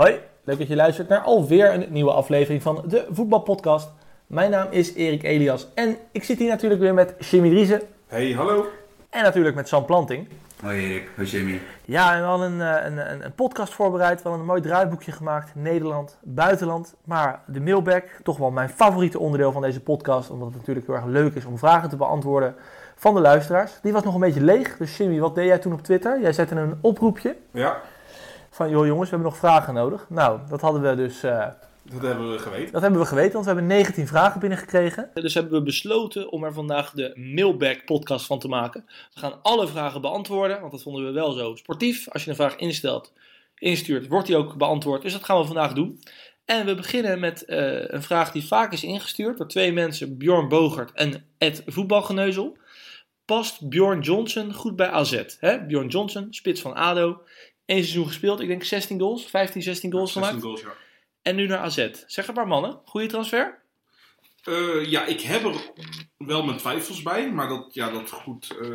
Hoi, leuk dat je luistert naar alweer een nieuwe aflevering van de Voetbalpodcast. Mijn naam is Erik Elias en ik zit hier natuurlijk weer met Jimmy Driessen Hey, hallo. en natuurlijk met Sam Planting. Hoi Erik, hoi Jimmy. Ja, en we hadden een, eh, een, een, een podcast voorbereid, we hadden een mooi draaiboekje gemaakt, Nederland, buitenland. Maar de mailback, toch wel mijn favoriete onderdeel van deze podcast, omdat het natuurlijk heel erg leuk is om vragen te beantwoorden van de luisteraars. Die was nog een beetje leeg, dus Jimmy, wat deed jij toen op Twitter? Jij zette een oproepje Ja, van, joh jongens, we hebben nog vragen nodig. Nou, dat hadden we dus... eh, dat hebben we geweten. Dat hebben we geweten, want we hebben 19 vragen binnengekregen. Dus hebben we besloten om er vandaag de Mailback podcast van te maken. We gaan alle vragen beantwoorden, want dat vonden we wel zo sportief. Als je een vraag instelt, instuurt, wordt die ook beantwoord. Dus dat gaan we vandaag doen. En we beginnen met eh, een vraag die vaak is ingestuurd door twee mensen, Bjorn Bogert en Ed Voetbalgeneuzel. Past Bjorn Johnson goed bij AZ? Hè? Bjorn Johnson, spits van ADO. Eén seizoen gespeeld, ik denk 16 goals, 15, 16 goals 16 gemaakt. goals, ja. En nu naar AZ. Zeg het maar mannen, goede transfer? Eh, ja, ik heb er wel mijn twijfels bij, maar dat, ja, dat goed, eh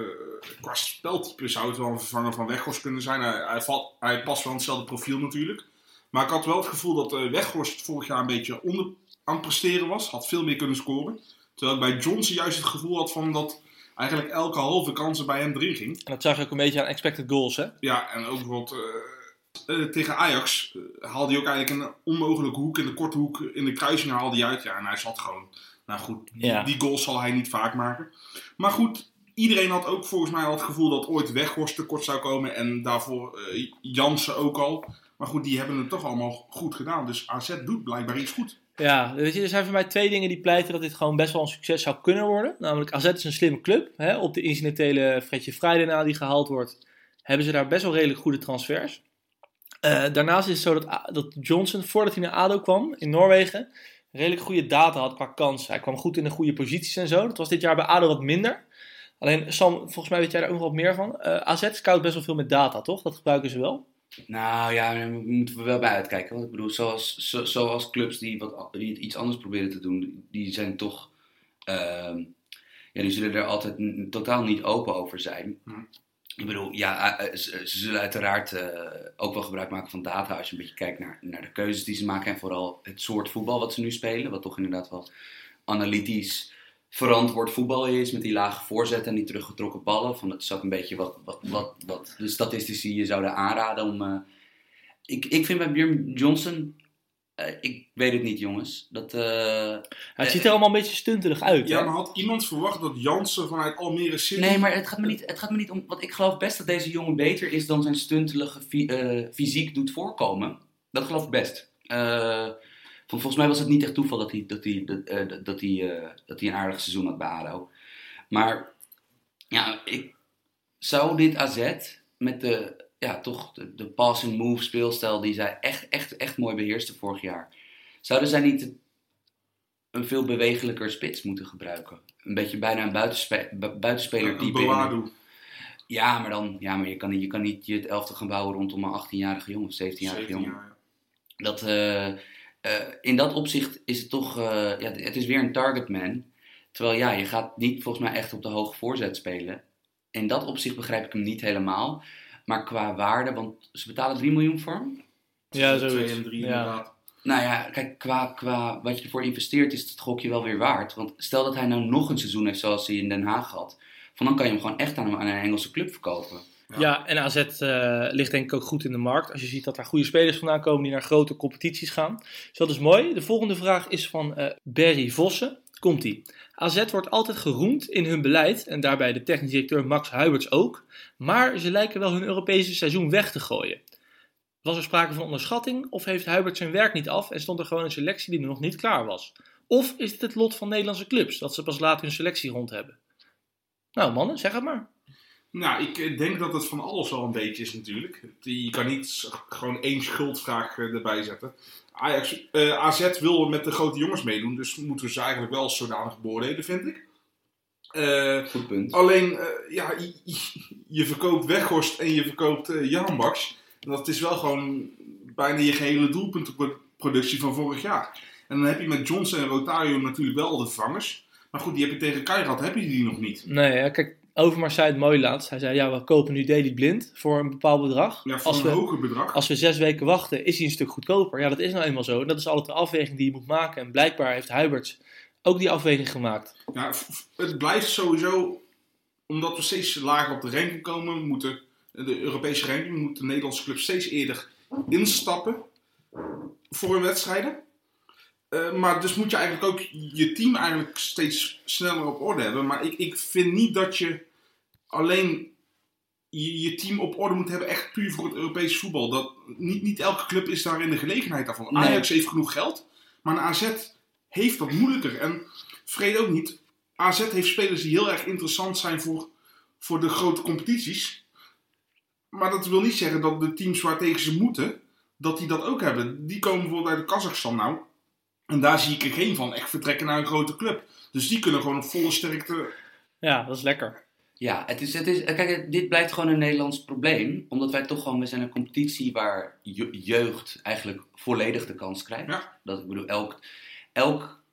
qua speltype zou het wel een vervanger van Weghorst kunnen zijn. Hij, hij, valt, hij past wel in hetzelfde profiel natuurlijk. Maar ik had wel het gevoel dat eh Weghorst vorig jaar een beetje onder aan het presteren was. Had veel meer kunnen scoren. Terwijl ik bij Johnson juist het gevoel had van dat eigenlijk elke halve kans er bij hem erin ging. En dat zag je ook een beetje aan expected goals, hè? Ja, en ook bijvoorbeeld eh, eh, tegen Ajax eh, haalde hij ook eigenlijk een onmogelijke hoek in de korte hoek in de kruising haalde hij uit. Ja, en hij zat gewoon. Nou goed, die, Ja. die goals zal hij niet vaak maken. Maar goed, iedereen had ook volgens mij al het gevoel dat ooit Weghorst tekort zou komen. En daarvoor Jansen ook al. Maar goed, die hebben het toch allemaal goed gedaan. Dus AZ doet blijkbaar iets goed. Ja, weet je, er zijn voor mij twee dingen die pleiten dat dit gewoon best wel een succes zou kunnen worden. Namelijk, AZ is een slimme club. Hè? Op de incidentele Fredje Friday na die gehaald wordt, hebben ze daar best wel redelijk goede transfers. Eh, daarnaast is het zo dat, dat Johnson, voordat hij naar ADO kwam in Noorwegen, redelijk goede data had qua kans. Hij kwam goed in de goede posities en zo. Dat was dit jaar bij ADO wat minder. Alleen, Sam, volgens mij weet jij daar ook nog wat meer van. Eh, AZ scout best wel veel met data, toch? Dat gebruiken ze wel. Nou ja, daar moeten we wel bij uitkijken. Want ik bedoel, zoals, zo, zoals clubs die, wat, die iets anders proberen te doen, die zijn toch. ehm, ja, die zullen er altijd totaal niet open over zijn. Hm. Ik bedoel, ja, eh, ze, ze zullen uiteraard eh, ook wel gebruik maken van data als je een beetje kijkt naar, naar de keuzes die ze maken en vooral het soort voetbal wat ze nu spelen, wat toch inderdaad wel analytisch verantwoord voetbal is met die lage voorzetten en die teruggetrokken ballen. Van, dat is ook een beetje wat, wat, wat, wat de statistici je zouden aanraden om... eh, ik, ik vind bij Björn Johnson... eh, ik weet het niet, jongens. Dat, eh, Het ziet er allemaal een beetje stuntelig uit. Ja, hè? maar had iemand verwacht dat Jansen vanuit Almere City... Nee, maar het gaat, me niet, het gaat me niet om. Want ik geloof best dat deze jongen beter is dan zijn stuntelige fi- eh, fysiek doet voorkomen. Dat geloof ik best. Eh, van, volgens mij was het niet echt toeval dat hij, dat hij, dat, eh, dat- hij, eh, dat hij een aardig seizoen had bij ADO. Maar ja, ik zou dit AZ met de, ja, toch de, de pass-and-move speelstijl die zij echt, echt, echt mooi beheerste vorig jaar. Zouden zij niet een veel bewegelijker spits moeten gebruiken? Een beetje bijna een buitenspe bu- buitenspeler een type. Boadu. ja, maar dan, ja, maar je kan niet, je kan niet je het elfte gaan bouwen rondom een 18-jarige jongen of 17-jarige 17 jongen. jaar, ja. Dat, eh, in dat opzicht is het toch, eh, ja, het is weer een targetman. Terwijl ja, je gaat niet volgens mij echt op de hoge voorzet spelen. In dat opzicht begrijp ik hem niet helemaal. Maar qua waarde, want ze betalen 3 miljoen voor hem. Ja, en drie Ja. inderdaad. Nou ja, kijk, qua, qua wat je ervoor investeert is het gokje wel weer waard. Want stel dat hij nou nog een seizoen heeft zoals hij in Den Haag had. Van dan kan je hem gewoon echt aan een Engelse club verkopen. Ja. En AZ eh, ligt denk ik ook goed in de markt. Als je ziet dat daar goede spelers vandaan komen die naar grote competities gaan. Dus dat is mooi. De volgende vraag is van eh Berry Vossen. Komt-ie. AZ wordt altijd geroemd in hun beleid en daarbij de technisch directeur Max Huiberts ook. Maar ze lijken wel hun Europese seizoen weg te gooien. Was er sprake van onderschatting of heeft Huiberts zijn werk niet af en stond er gewoon een selectie die nog niet klaar was? Of is het het lot van Nederlandse clubs dat ze pas later hun selectie rond hebben? Nou mannen, zeg het maar. Nou, ik eh, denk dat het van alles wel een beetje is natuurlijk. Je kan niet gewoon één schuldvraag eh, erbij zetten. Ajax, eh, AZ wil met de grote jongens meedoen, dus moeten we ze eigenlijk wel als zodanig beoordelen, vind ik. Eh, Goed punt. alleen, eh, ja, je, je- verkoopt Weghorst en je verkoopt eh Jan Baks. En dat is wel gewoon bijna je gehele doelpuntenproductie van vorig jaar. En dan heb je met Johnson en Rotario natuurlijk wel de vangers. Maar goed, die heb je tegen Keirat, heb je die nog niet. Nee, ja, kijk, Overmars zei het mooi laatst. Hij zei, ja, we kopen nu Daily Blind voor een bepaald bedrag. Ja, voor als, een we, hoger bedrag. als we zes weken wachten, is hij een stuk goedkoper. Ja, dat is nou eenmaal zo. En dat is altijd de afweging die je moet maken. En blijkbaar heeft Huiberts ook die afweging gemaakt. Ja, het blijft sowieso, omdat we steeds lager op de ranking komen, moeten de Europese ranking, moeten de Nederlandse clubs steeds eerder instappen voor hun wedstrijden. Eh, maar dus moet je eigenlijk ook je team eigenlijk steeds sneller op orde hebben. Maar ik, ik vind niet dat je alleen je, je team op orde moet hebben echt puur voor het Europese voetbal. Dat, niet, niet elke club is daar in de gelegenheid daarvan. Nee. Ajax heeft genoeg geld, maar een AZ heeft dat moeilijker. En vergeet ook niet, AZ heeft spelers die heel erg interessant zijn voor, voor de grote competities. Maar dat wil niet zeggen dat de teams waar tegen ze moeten, dat die dat ook hebben. Die komen bijvoorbeeld uit Kazachstan nou. En daar zie ik er geen van echt vertrekken naar een grote club. Dus die kunnen gewoon op volle sterkte. Ja, dat is lekker. Ja, het is, het is, kijk, dit blijkt gewoon een Nederlands probleem. Omdat wij toch gewoon, we zijn een competitie waar je- jeugd eigenlijk volledig de kans krijgt. Ja. Dat, ik bedoel, elk, elk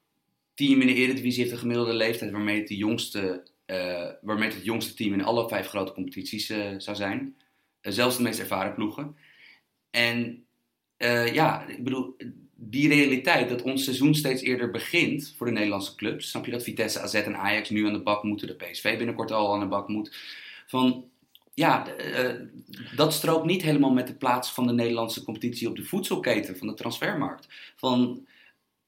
team in de Eredivisie heeft een gemiddelde leeftijd waarmee het, de jongste, eh, waarmee het, het jongste team in alle vijf grote competities eh, zou zijn. Eh, zelfs de meest ervaren ploegen. En eh, ja, ik bedoel, die realiteit dat ons seizoen steeds eerder begint voor de Nederlandse clubs. Snap je dat Vitesse, AZ en Ajax nu aan de bak moeten, de PSV binnenkort al aan de bak moet. Van, ja, eh, dat strookt niet helemaal met de plaats van de Nederlandse competitie op de voedselketen van de transfermarkt. Van,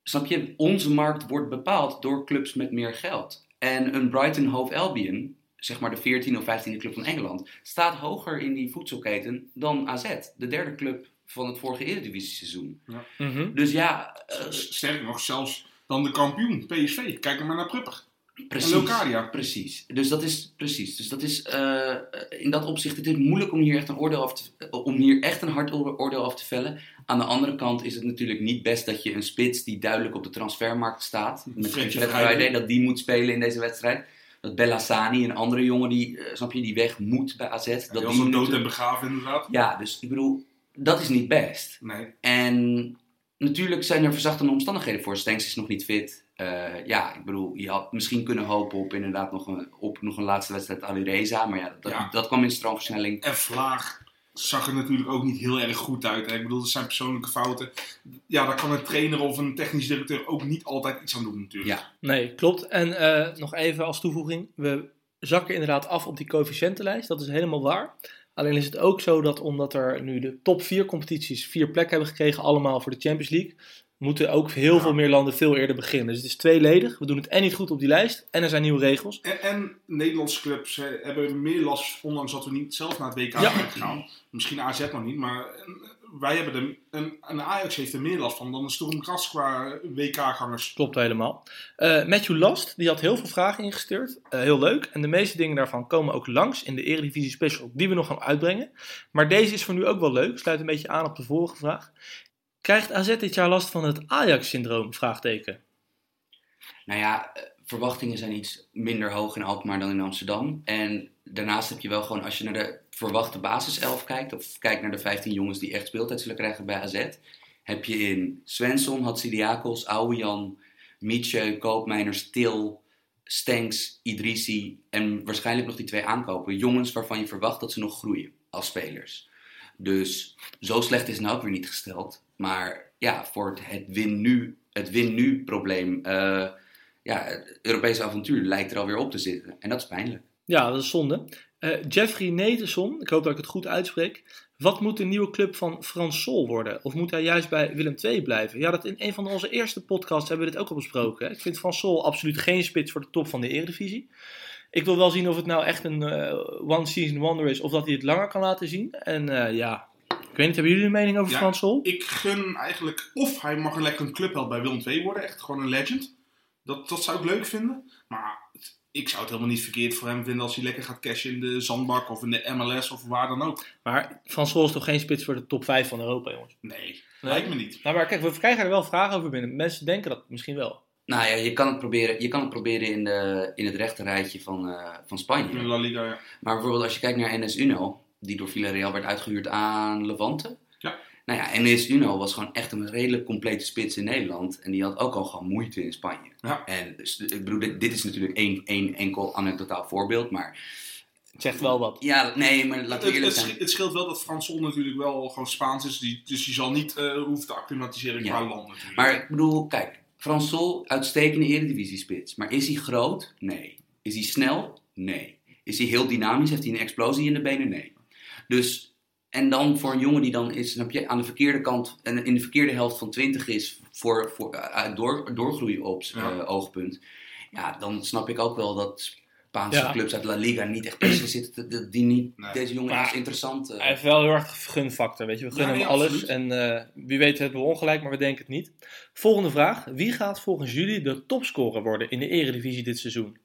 snap je, onze markt wordt bepaald door clubs met meer geld. En een Brighton Hove Albion, zeg maar de 14e of 15e club van Engeland, staat hoger in die voedselketen dan AZ, de derde club van het vorige Eredivisie-seizoen. Mhm. Dus ja, eh, Sterker nog, zelfs dan de kampioen, PSV. Kijk er maar naar Prupper. precies. En Locadia. Precies. Dus dat is precies. Dus dat is eh, in dat opzicht het is moeilijk om hier echt een oordeel af te, om hier echt een hard oor- oordeel af te vellen. Aan de andere kant is het natuurlijk niet best dat je een spits die duidelijk op de transfermarkt staat, met Fred Friday. Dat die moet spelen in deze wedstrijd. Dat Bellassani, een andere jongen die, eh, snap je, die weg moet bij AZ. Dat die dood en begraven inderdaad. Ja, dus ik bedoel, dat is niet best. Nee. En natuurlijk zijn er verzachtende omstandigheden voor. Stenks is nog niet fit. Eh, ja, ik bedoel, je had misschien kunnen hopen op inderdaad nog een, op nog een laatste wedstrijd Alireza. Maar ja dat, Ja. dat kwam in stroomversnelling. En Vlaag zag er natuurlijk ook niet heel erg goed uit. Hè. Ik bedoel, dat zijn persoonlijke fouten. Ja, daar kan een trainer of een technisch directeur ook niet altijd iets aan doen natuurlijk. Ja. Nee, klopt. En eh, nog even als toevoeging. We zakken inderdaad af op die coëfficiëntenlijst. Dat is helemaal waar. Alleen is het ook zo dat omdat er nu de top 4 competities vier plekken hebben gekregen, allemaal voor de Champions League, moeten ook heel Ja. veel meer landen veel eerder beginnen. Dus het is tweeledig. We doen het en niet goed op die lijst en er zijn nieuwe regels. En, en Nederlandse clubs hebben meer last, ondanks dat we niet zelf naar het WK Ja. zijn gegaan. Misschien AZ nog niet, maar wij hebben er, en, en Ajax heeft er meer last van dan de Sturm Graz qua WK-gangers. Klopt helemaal. Eh, Matthew Last, die had heel veel vragen ingestuurd. Eh, heel leuk. En de meeste dingen daarvan komen ook langs in de Eredivisie Special, die we nog gaan uitbrengen. Maar deze is voor nu ook wel leuk. Sluit een beetje aan op de vorige vraag. Krijgt AZ dit jaar last van het Ajax-syndroom? Vraagteken. Nou ja, eh, verwachtingen zijn iets minder hoog in Alkmaar dan in Amsterdam. En daarnaast heb je wel gewoon, als je naar de verwachte basiself kijkt, of kijkt naar de 15 jongens die echt speeltijd zullen krijgen bij AZ, heb je in Svensson, Hatsidiakos, Ouwejan, Mietje, Koopmeiners, Til, Stenks, Idrissi en waarschijnlijk nog die twee aankopen. Jongens waarvan je verwacht dat ze nog groeien als spelers. Dus zo slecht is het nou ook weer niet gesteld. Maar ja, voor het, het win nu, het win nu probleem, eh, ja, het Europese avontuur lijkt er alweer op te zitten. En dat is pijnlijk. Ja, dat is zonde. Eh, Jeffrey Neteson, ik hoop dat ik het goed uitspreek. Wat moet de nieuwe club van Frans Sol worden? Of moet hij juist bij Willem II blijven? Ja, dat in een van onze eerste podcasts hebben we dit ook al besproken. hè. Ik vind Frans Sol absoluut geen spits voor de top van de Eredivisie. Ik wil wel zien of het nou echt een eh, one-season wonder is of dat hij het langer kan laten zien. En eh, ja, ik weet niet, hebben jullie een mening over Ja, Frans Sol? Ik gun eigenlijk, of hij mag een lekker een clubheld bij Willem II worden, echt gewoon een legend. Dat, dat zou ik leuk vinden. Maar het- ik zou het helemaal niet verkeerd voor hem vinden als hij lekker gaat cashen in de zandbak of in de MLS of waar dan ook. Maar Frans Sol is toch geen spits voor de top 5 van Europa, jongens? Nee, lijkt me niet. Nou, maar kijk, we krijgen er wel vragen over binnen. Mensen denken dat misschien wel. Nou ja, je kan het proberen, je kan het proberen in, de, in het rechterrijtje van, eh, van Spanje. In La Liga, ja. Maar bijvoorbeeld als je kijkt naar NS Uno, die door Villarreal werd uitgehuurd aan Levante. Nou ja, en Enes Uno was gewoon echt een redelijk complete spits in Nederland. En die had ook al gewoon moeite in Spanje. Ja. En dus, ik bedoel, dit, dit is natuurlijk één, één enkel anekdotaal voorbeeld. Maar Het zegt wel wat. ja, nee, maar laten we Het, eerlijk het, zijn. het scheelt wel dat Fransol natuurlijk wel gewoon Spaans is. Die, dus die zal niet eh, hoeven te acclimatiseren Ja. qua land natuurlijk. Maar ik bedoel, kijk, Frans Sol, uitstekende eredivisie-spits. Maar is hij groot? Nee. Is hij snel? Nee. Is hij heel dynamisch? Heeft hij een explosie in de benen? Nee. Dus, en dan voor een jongen die dan is, snap je, aan de verkeerde kant, en in de verkeerde helft van 20 is voor, voor eh, door, doorgroeien op Ja. eh, oogpunt. Ja, dan snap ik ook wel dat Spaanse Ja. clubs uit La Liga niet echt se zitten, te- te- die niet Nee. deze jongen Maar als interessant... eh, Hij heeft wel heel erg gunfactor, weet je. We Ja, gunnen nee, hem alles. absoluut. En eh, wie weet hebben we ongelijk, maar we denken het niet. Volgende vraag. Wie gaat volgens jullie de topscorer worden in de eredivisie dit seizoen?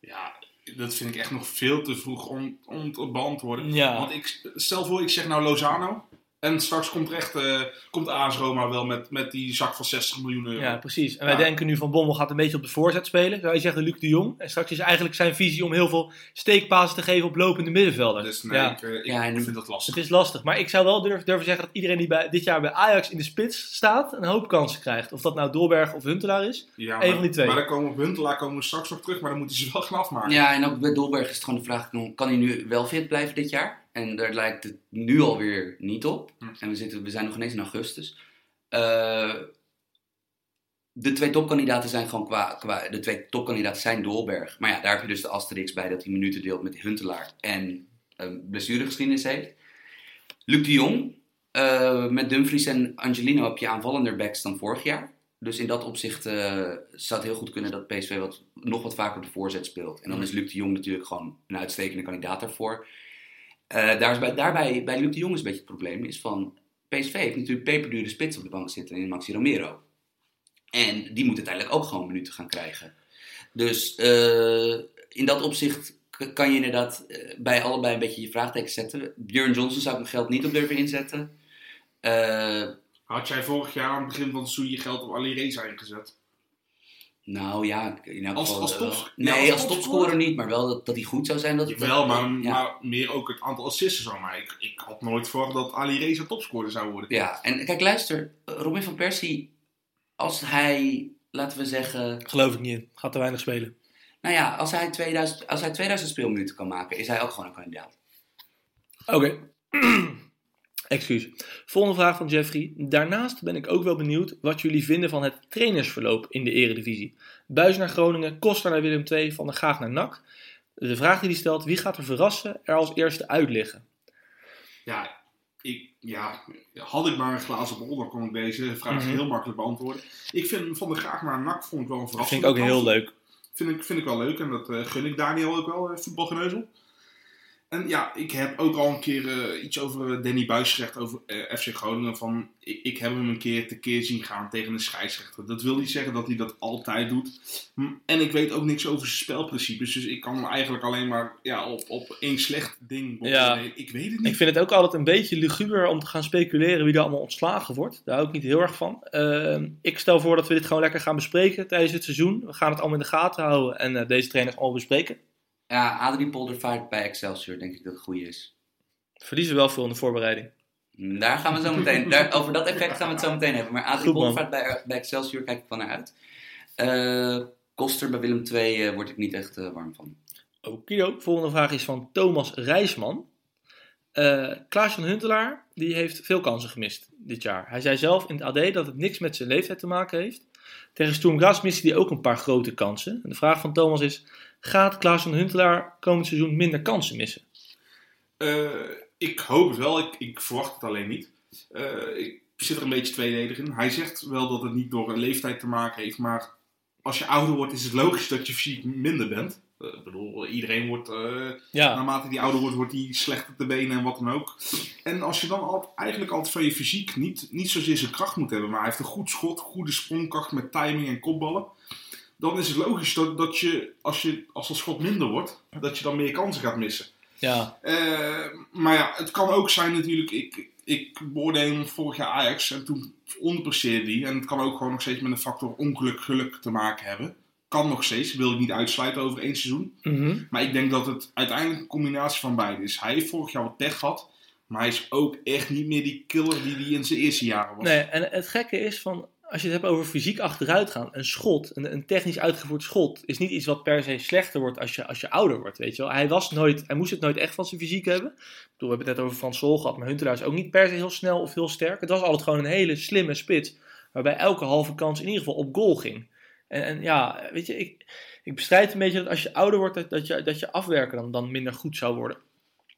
Ja, dat vind ik echt nog veel te vroeg om, om te beantwoorden. Ja. Want ik, stel voor, ik zeg nou Lozano. En straks komt er echt, eh, komt AS Roma wel met, met die zak van 60 miljoen euro. Ja, precies. En wij Ja. denken nu van Bommel gaat een beetje op de voorzet spelen. Zou je zeggen Luc de Jong. En straks is eigenlijk zijn visie om heel veel steekpasen te geven op lopende middenvelders. Dus nee, ja. ik, eh, ik Ja, en- vind dat lastig. Het is lastig, maar ik zou wel durven, durven zeggen dat iedereen die bij, dit jaar bij Ajax in de spits staat, een hoop kansen krijgt. Of dat nou Dolberg of Huntelaar is. Ja, Eén van die twee. Maar dan komen we op Huntelaar komen we straks nog terug, maar dan moeten ze wel gaan afmaken. Ja, en ook bij Dolberg is het gewoon de vraag: kan hij nu wel fit blijven dit jaar? En daar lijkt het nu alweer niet op. Hm. En we, zitten, we zijn nog ineens in augustus. Eh, de twee topkandidaten zijn gewoon qua, qua. De twee topkandidaten zijn Dolberg. Maar ja, daar heb je dus de asterix bij dat hij minuten deelt met Huntelaar en een blessuregeschiedenis heeft. Luc de Jong. eh, met Dumfries en Angelino heb je aanvallender backs dan vorig jaar. Dus in dat opzicht eh, zou het heel goed kunnen dat PSV wat, nog wat vaker op de voorzet speelt. En dan is Luc de Jong natuurlijk gewoon een uitstekende kandidaat daarvoor. Eh, daar daarbij, bij Luc de Jong is een beetje het probleem. Is van, PSV heeft natuurlijk peperdure spits op de bank zitten in Maxi Romero. En die moet uiteindelijk ook gewoon minuten gaan krijgen. Dus eh, in dat opzicht kan je inderdaad eh, bij allebei een beetje je vraagteken zetten. Björn Johnson zou ik mijn geld niet op durven inzetten. Had jij vorig jaar aan het begin van het seizoen je geld op Ali Reza ingezet? Nou ja, in elk Als- geval, als eh, top- nee, ja, als als topscorer? niet, maar wel dat, dat hij goed zou zijn. Dat, Wel, maar, ja. maar meer ook het aantal assists zo. Maar ik, ik had nooit verwacht dat Ali Reza topscorer zou worden. Ja, en kijk, luister, Robin van Persie, als hij, laten we zeggen, Geloof ik niet in. Gaat te weinig spelen. nou ja, als hij 2000, als hij 2000 speelminuten kan maken, is hij ook gewoon een kandidaat. Oké. Excuus. Volgende vraag van Jeffrey. Daarnaast ben ik ook wel benieuwd wat jullie vinden van het trainersverloop in de eredivisie. Buis naar Groningen, Koster naar Willem II, Van der Gaag naar NAC. De vraag die hij stelt, wie gaat er verrassen er als eerste uit liggen? Ja, ik, ja, had ik maar een glazen bol, dan kon ik deze vraag Mhm. heel makkelijk beantwoorden. Ik vind Van de Graag naar NAC vond ik wel een Dat verrassing. vind ik ook heel leuk. Vind ik, vind ik wel leuk en dat eh, gun ik Daniel ook wel, eh, voetbalgeneuzel. En ja, ik heb ook al een keer eh, iets over Danny Buis gezegd over eh, FC Groningen. Van, ik, ik heb hem een keer tekeer zien gaan tegen een scheidsrechter. Dat wil niet zeggen dat hij dat altijd doet. Hm, En ik weet ook niks over zijn spelprincipes. Dus ik kan hem eigenlijk alleen maar ja, op, op één slecht ding. Ik weet het niet. Ik vind het ook altijd een beetje luguber om te gaan speculeren wie er allemaal ontslagen wordt. Daar hou ik niet heel erg van. Ehm, ik stel voor dat we dit gewoon lekker gaan bespreken tijdens het seizoen. We gaan het allemaal in de gaten houden en eh, deze trainers allemaal bespreken. Ja, Adrie Poldervaart bij Excelsior denk ik dat het goede is. Verliezen wel veel in de voorbereiding. Mm, Daar gaan we zo meteen, daar, over dat effect gaan we het zo meteen hebben. Maar Adrie Goed. Poldervaart bij, bij Excelsior kijk ik van naar uit. Eh, Koster bij Willem II eh, word ik niet echt eh, warm van. Okido. Volgende vraag is van Thomas Rijsman. Klaas van Huntelaar die heeft veel kansen gemist dit jaar. Hij zei zelf in het AD dat het niks met zijn leeftijd te maken heeft. Tegen Sturm Graz miste hij ook een paar grote kansen. En de vraag van Thomas is: gaat Klaas van Huntelaar komend seizoen minder kansen missen? Eh, ik hoop het wel, ik, ik verwacht het alleen niet. Eh, ik zit er een beetje tweeledig in. Hij zegt wel dat het niet door een leeftijd te maken heeft, maar als je ouder wordt is het logisch dat je fysiek minder bent. Eh, ik bedoel, iedereen wordt, Ja, naarmate die ouder wordt, wordt die slechter te benen en wat dan ook. En als je dan al, eigenlijk altijd van je fysiek niet, niet zozeer zijn kracht moet hebben, maar hij heeft een goed schot, goede sprongkracht met timing en kopballen. Dan is het logisch dat, dat je, als, je, als dat schot minder wordt, dat je dan meer kansen gaat missen. ja, Eh, maar ja, het kan ook zijn natuurlijk, ik, ik beoordeel hem vorig jaar Ajax en toen onderpresteerde hij. En het kan ook gewoon nog steeds met een factor ongeluk, geluk te maken hebben. Kan nog steeds, wil ik niet uitsluiten over één seizoen. Mhm. Maar ik denk dat het uiteindelijk een combinatie van beide is. Hij heeft vorig jaar wat pech gehad. Maar hij is ook echt niet meer die killer die hij in zijn eerste jaren was. Nee, en het gekke is van, als je het hebt over fysiek achteruit gaan, een schot, een, een technisch uitgevoerd schot, is niet iets wat per se slechter wordt als je, als je ouder wordt, weet je wel. Hij, was nooit, hij moest het nooit echt van zijn fysiek hebben. Ik bedoel, we hebben het net over Frans Sol gehad, maar Huntelaar is ook niet per se heel snel of heel sterk. Het was altijd gewoon een hele slimme spits, waarbij elke halve kans in ieder geval op goal ging. En, en ja, weet je, ik, ik bestrijd een beetje dat als je ouder wordt, dat, dat, je, dat je afwerken dan, dan minder goed zou worden.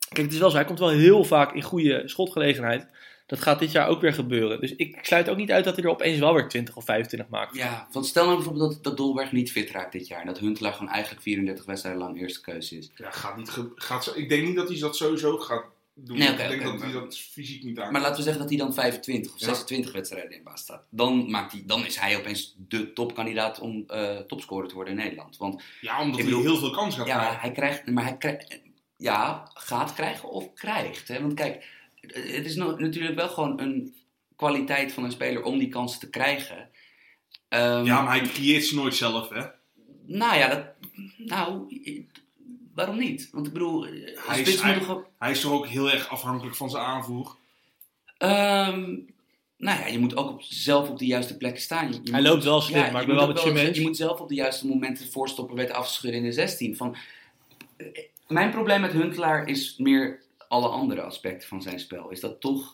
Kijk, het is wel zo, hij komt wel heel vaak in goede schotgelegenheid. Dat gaat dit jaar ook weer gebeuren. Dus ik sluit ook niet uit dat hij er opeens wel weer 20 of 25 maakt. Ja, want stel nou bijvoorbeeld dat, dat Dolberg niet fit raakt dit jaar. En dat Huntelaar gewoon eigenlijk 34 wedstrijden lang eerste keuze is. Ja, gaat niet gaat zo, ik denk niet dat hij dat sowieso gaat doen. Nee, ik denk dat hij dat fysiek niet aan Maar laten we zeggen dat hij dan 25 of Ja. 26 wedstrijden in baas staat. Dan, maakt hij, dan is hij opeens de topkandidaat om eh topscorer te worden in Nederland. Want Ja, omdat hij bedoel- heel veel kans gaat ja, krijgen. hij krijgt, maar hij krijgt, ja, gaat krijgen of krijgt. Hè? Want kijk, het is natuurlijk wel gewoon een kwaliteit van een speler om die kansen te krijgen. Ehm, Ja, maar hij creëert ze nooit zelf, hè. Nou ja, dat, nou, waarom niet? Want ik bedoel, Hij hij is Hij is toch ook heel erg afhankelijk van zijn aanvoer. Ehm, nou ja, je moet ook op, zelf op de juiste plekken staan. Je, je Hij moet- loopt wel slim, ja, maar je ik ben moet wel met Jim eens. Je moet zelf op de juiste momenten voorstoppen weten af te schudden in de 16. Van, eh, mijn probleem met Huntelaar is meer alle andere aspecten van zijn spel. Is dat toch...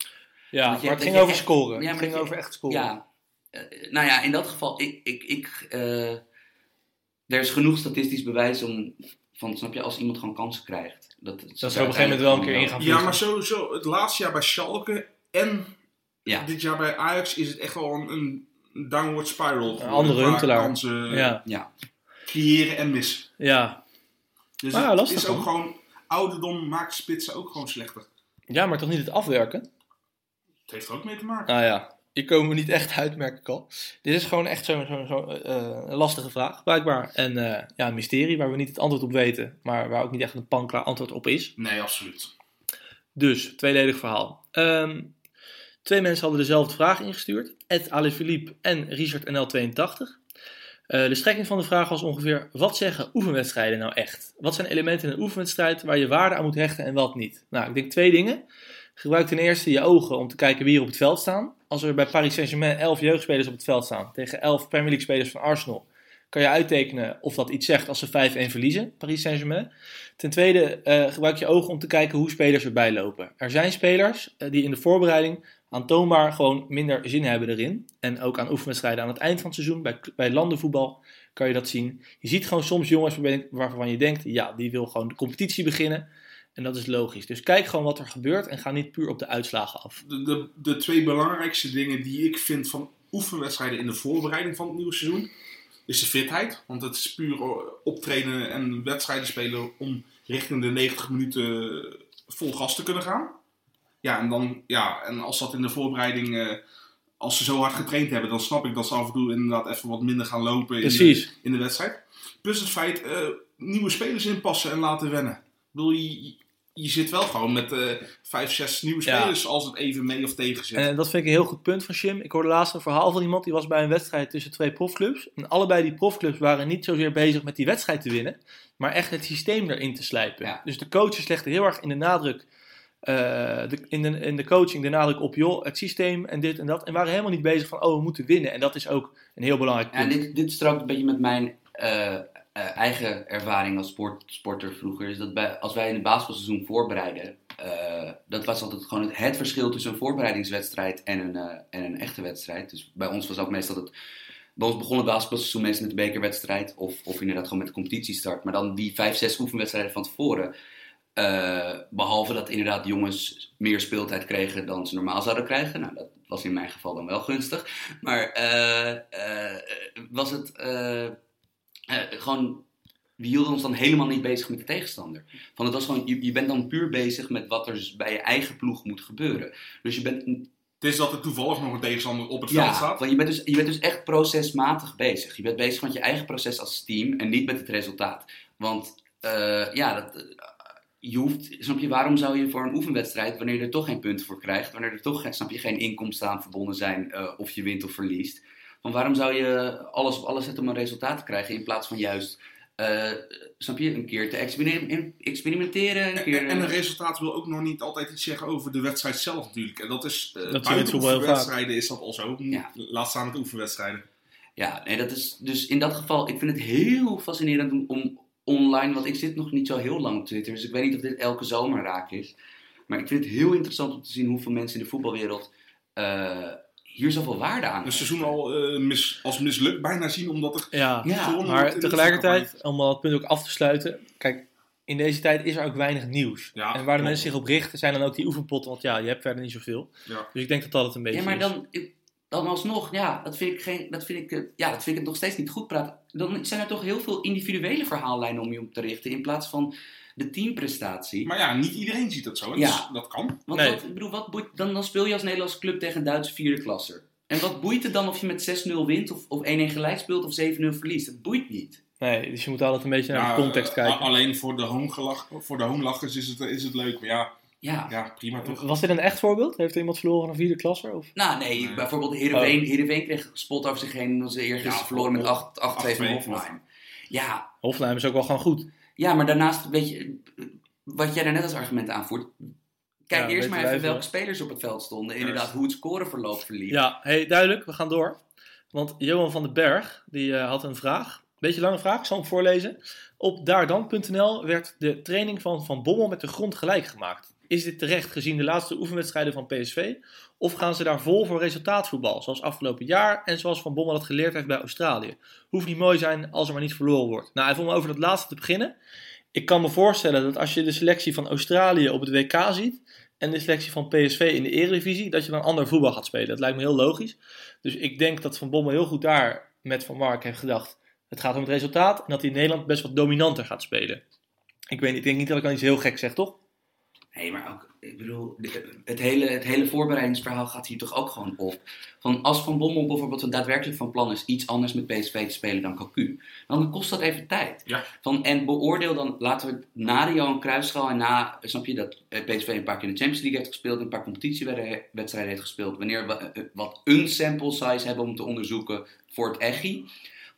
Ja, je- maar het ging over echt- scoren. Ja, het maar ging je- over echt scoren. Ja, eh, nou ja, in dat geval, ik, ik, ik, eh, er is genoeg statistisch bewijs om, van, snap je, als iemand gewoon kansen krijgt. Dat, Dat ze op een gegeven moment wel een keer in gaan Ja, maar sowieso, het laatste jaar bij Schalke en Ja. dit jaar bij Ajax is het echt wel een, een downward spiral. geworden andere Huntelaar. kansen Ja, Ja, creëren en missen. ja. Dus Ah, het lastig, is ook gewoon, ouderdom maakt spitsen ook gewoon slechter. ja, maar toch niet het afwerken? Het heeft er ook mee te maken. Nou ja, hier komen we niet echt uit, merk ik al. Dit is gewoon echt zo'n zo, zo, eh, lastige vraag, blijkbaar. En eh, ja, een mysterie waar we niet het antwoord op weten, maar waar ook niet echt een panklaar antwoord op is. Nee, absoluut. Dus, tweeledig verhaal. Ehm, twee mensen hadden dezelfde vraag ingestuurd. Ed Philippe en Richard NL82. Eh, de strekking van de vraag was ongeveer: wat zeggen oefenwedstrijden nou echt? Wat zijn elementen in een oefenwedstrijd waar je waarde aan moet hechten en wat niet? Nou, ik denk twee dingen. Gebruik ten eerste je ogen om te kijken wie er op het veld staan. Als er bij Paris Saint-Germain 11 jeugdspelers op het veld staan tegen 11 Premier League spelers van Arsenal, kan je uittekenen of dat iets zegt als ze 5-1 verliezen, Paris Saint-Germain. Ten tweede, eh, gebruik je ogen om te kijken hoe spelers erbij lopen. Er zijn spelers eh, die in de voorbereiding aantoonbaar gewoon minder zin hebben erin. En ook aan oefenwedstrijden aan het eind van het seizoen, bij, bij landenvoetbal, kan je dat zien. Je ziet gewoon soms jongens waarvan- je denkt, ja, die wil gewoon de competitie beginnen. En dat is logisch. Dus kijk gewoon wat er gebeurt en ga niet puur op de uitslagen af. De, de, de twee belangrijkste dingen die ik vind van oefenwedstrijden in de voorbereiding van het nieuwe seizoen, is de fitheid. Want het is puur optreden en wedstrijden spelen om richting de 90 minuten vol gas te kunnen gaan. Ja, en, dan, ja, en als dat in de voorbereiding, eh, als ze zo hard getraind hebben, dan snap ik dat ze af en toe inderdaad even wat minder gaan lopen in de, in de wedstrijd. Plus het feit, eh, nieuwe spelers inpassen en laten wennen. Ik bedoel, je, je zit wel gewoon met eh vijf, zes nieuwe Ja. spelers als het even mee of tegen zit. En dat vind ik een heel goed punt van Jim. Ik hoorde laatst een verhaal van iemand die was bij een wedstrijd tussen twee profclubs. En allebei die profclubs waren niet zozeer bezig met die wedstrijd te winnen, maar echt het systeem erin te slijpen. Ja. Dus de coaches legden heel erg in de nadruk, de, in, de, in de coaching de nadruk op joh, het systeem en dit en dat. En waren helemaal niet bezig van oh, we moeten winnen. En dat is ook een heel belangrijk Ja, punt. dit, dit strookt een beetje met mijn eh, eh, eigen ervaring als sport, sporter vroeger. Is dat bij, als wij in het basketbalseizoen voorbereiden, eh, dat was altijd gewoon het, het verschil tussen een voorbereidingswedstrijd en een, eh, en een echte wedstrijd. Dus bij ons was ook meestal het. Bij ons begon het basketbalseizoen meestal met de bekerwedstrijd of, of inderdaad gewoon met de competitiestart. Maar dan die vijf, zes oefenwedstrijden van tevoren. Eh, behalve dat inderdaad jongens meer speeltijd kregen dan ze normaal zouden krijgen. Nou, dat was in mijn geval dan wel gunstig. Maar eh, eh, was het gewoon. We hielden ons dan helemaal niet bezig met de tegenstander. Van het was gewoon, je, je bent dan puur bezig met wat er bij je eigen ploeg moet gebeuren. Dus je bent, Het is dat er toevallig nog een tegenstander op het veld ja, staat. want je bent, dus, je bent dus echt procesmatig bezig. Je bent bezig met je eigen proces als team en niet met het resultaat. Want ja, dat, je hoeft, snap je, waarom zou je voor een oefenwedstrijd, wanneer je er toch geen punten voor krijgt, wanneer er toch geen- snap je, geen inkomsten aan verbonden zijn eh, of je wint of verliest, van waarom zou je alles op alles zetten om een resultaat te krijgen in plaats van juist eh, snap je, een keer te experiment- experimenteren, een En, keer... en, en een eh, resultaat wil ook nog niet altijd iets zeggen over de wedstrijd zelf natuurlijk. En dat is, uh, Dat oefenwedstrijden is dat al zo. Ja. Laat staan het oefenwedstrijden. Ja, nee, dat is dus in dat geval, ik vind het heel fascinerend om, om online, want ik zit nog niet zo heel lang op Twitter, dus ik weet niet of dit elke zomer raak is. Maar ik vind het heel interessant om te zien hoeveel mensen in de voetbalwereld eh, hier zoveel waarde aan Een hechten. seizoen al eh, mis, als mislukt bijna zien, omdat er Ja, Ja, maar tegelijkertijd, om het punt ook af te sluiten. Kijk, in deze tijd is er ook weinig nieuws. Ja, en waar de mensen zich op richten zijn dan ook die oefenpotten, want ja, je hebt verder niet zoveel. Ja. Dus ik denk dat dat het een beetje Ja, maar is. dan, dan alsnog, ja, dat vind ik, geen, dat vind ik, eh, ja, dat vind ik nog steeds niet goed praten. Dan zijn er toch heel veel individuele verhaallijnen om je op te richten, in plaats van de teamprestatie. Maar ja, niet iedereen ziet dat zo. Ja. Dus dat kan. Want Nee. wat, ik bedoel, wat boeit, dan, dan speel je als Nederlandse club tegen een Duitse vierde klasser. En wat boeit het dan of je met 6-0 wint, of, of 1-1 gelijk speelt, of 7-0 verliest? Het boeit niet. Nee, dus je moet altijd een beetje naar de context eh, kijken. Alleen voor de, hoongelach, voor de hoonlachers is het, is het leuk. Maar ja, Ja. ja prima toch. Was dit een echt voorbeeld? Heeft er iemand verloren van een vierde klasser? Of? Nou, nee, Nee. bijvoorbeeld Heerenveen, Heerenveen kreeg spot over zich heen omdat ze eergisteren Ja, verloren met op- 8 8-2 van 8-2. Hoffenheim. Ja, Hoffenheim is ook wel gewoon goed. ja, maar daarnaast, weet je, wat jij daar net als argument aanvoert. Kijk Ja, eerst maar even welke spelers op het veld stonden. Inderdaad, hoe het scoreverloop verliep. Ja, hey, duidelijk, we gaan door. Want Johan van den Berg, die eh, had een vraag. Beetje lange vraag, ik zal hem voorlezen. Op daardan.nl werd de training van Van Bommel met de grond gelijk gemaakt. Is dit terecht gezien de laatste oefenwedstrijden van PSV? Of gaan ze daar vol voor resultaatvoetbal, zoals afgelopen jaar en zoals Van Bommel dat geleerd heeft bij Australië? Hoeft niet mooi zijn als er maar niet verloren wordt. Nou, even om over dat laatste te beginnen. Ik kan me voorstellen dat als je de selectie van Australië op het WK ziet en de selectie van PSV in de Eredivisie, dat je dan ander voetbal gaat spelen. Dat lijkt me heel logisch. Dus ik denk dat Van Bommel heel goed daar met Van Mark heeft gedacht. Het gaat om het resultaat en dat hij in Nederland best wat dominanter gaat spelen. Ik, weet, ik denk niet dat ik dan iets heel gek zeg, toch? Nee, maar ook, ik bedoel, het hele, het hele voorbereidingsverhaal gaat hier toch ook gewoon op. Van als Van Bommel bijvoorbeeld daadwerkelijk van plan is iets anders met PSV te spelen dan Cocu, dan kost dat even tijd. Ja. Van, en beoordeel dan, laten we na de Johan Cruijffschaal en na, snap je, dat eh, PSV een paar keer in de Champions League heeft gespeeld, een paar competitiewedstrijden heeft gespeeld, wanneer we eh, wat een sample size hebben om te onderzoeken voor het EGI.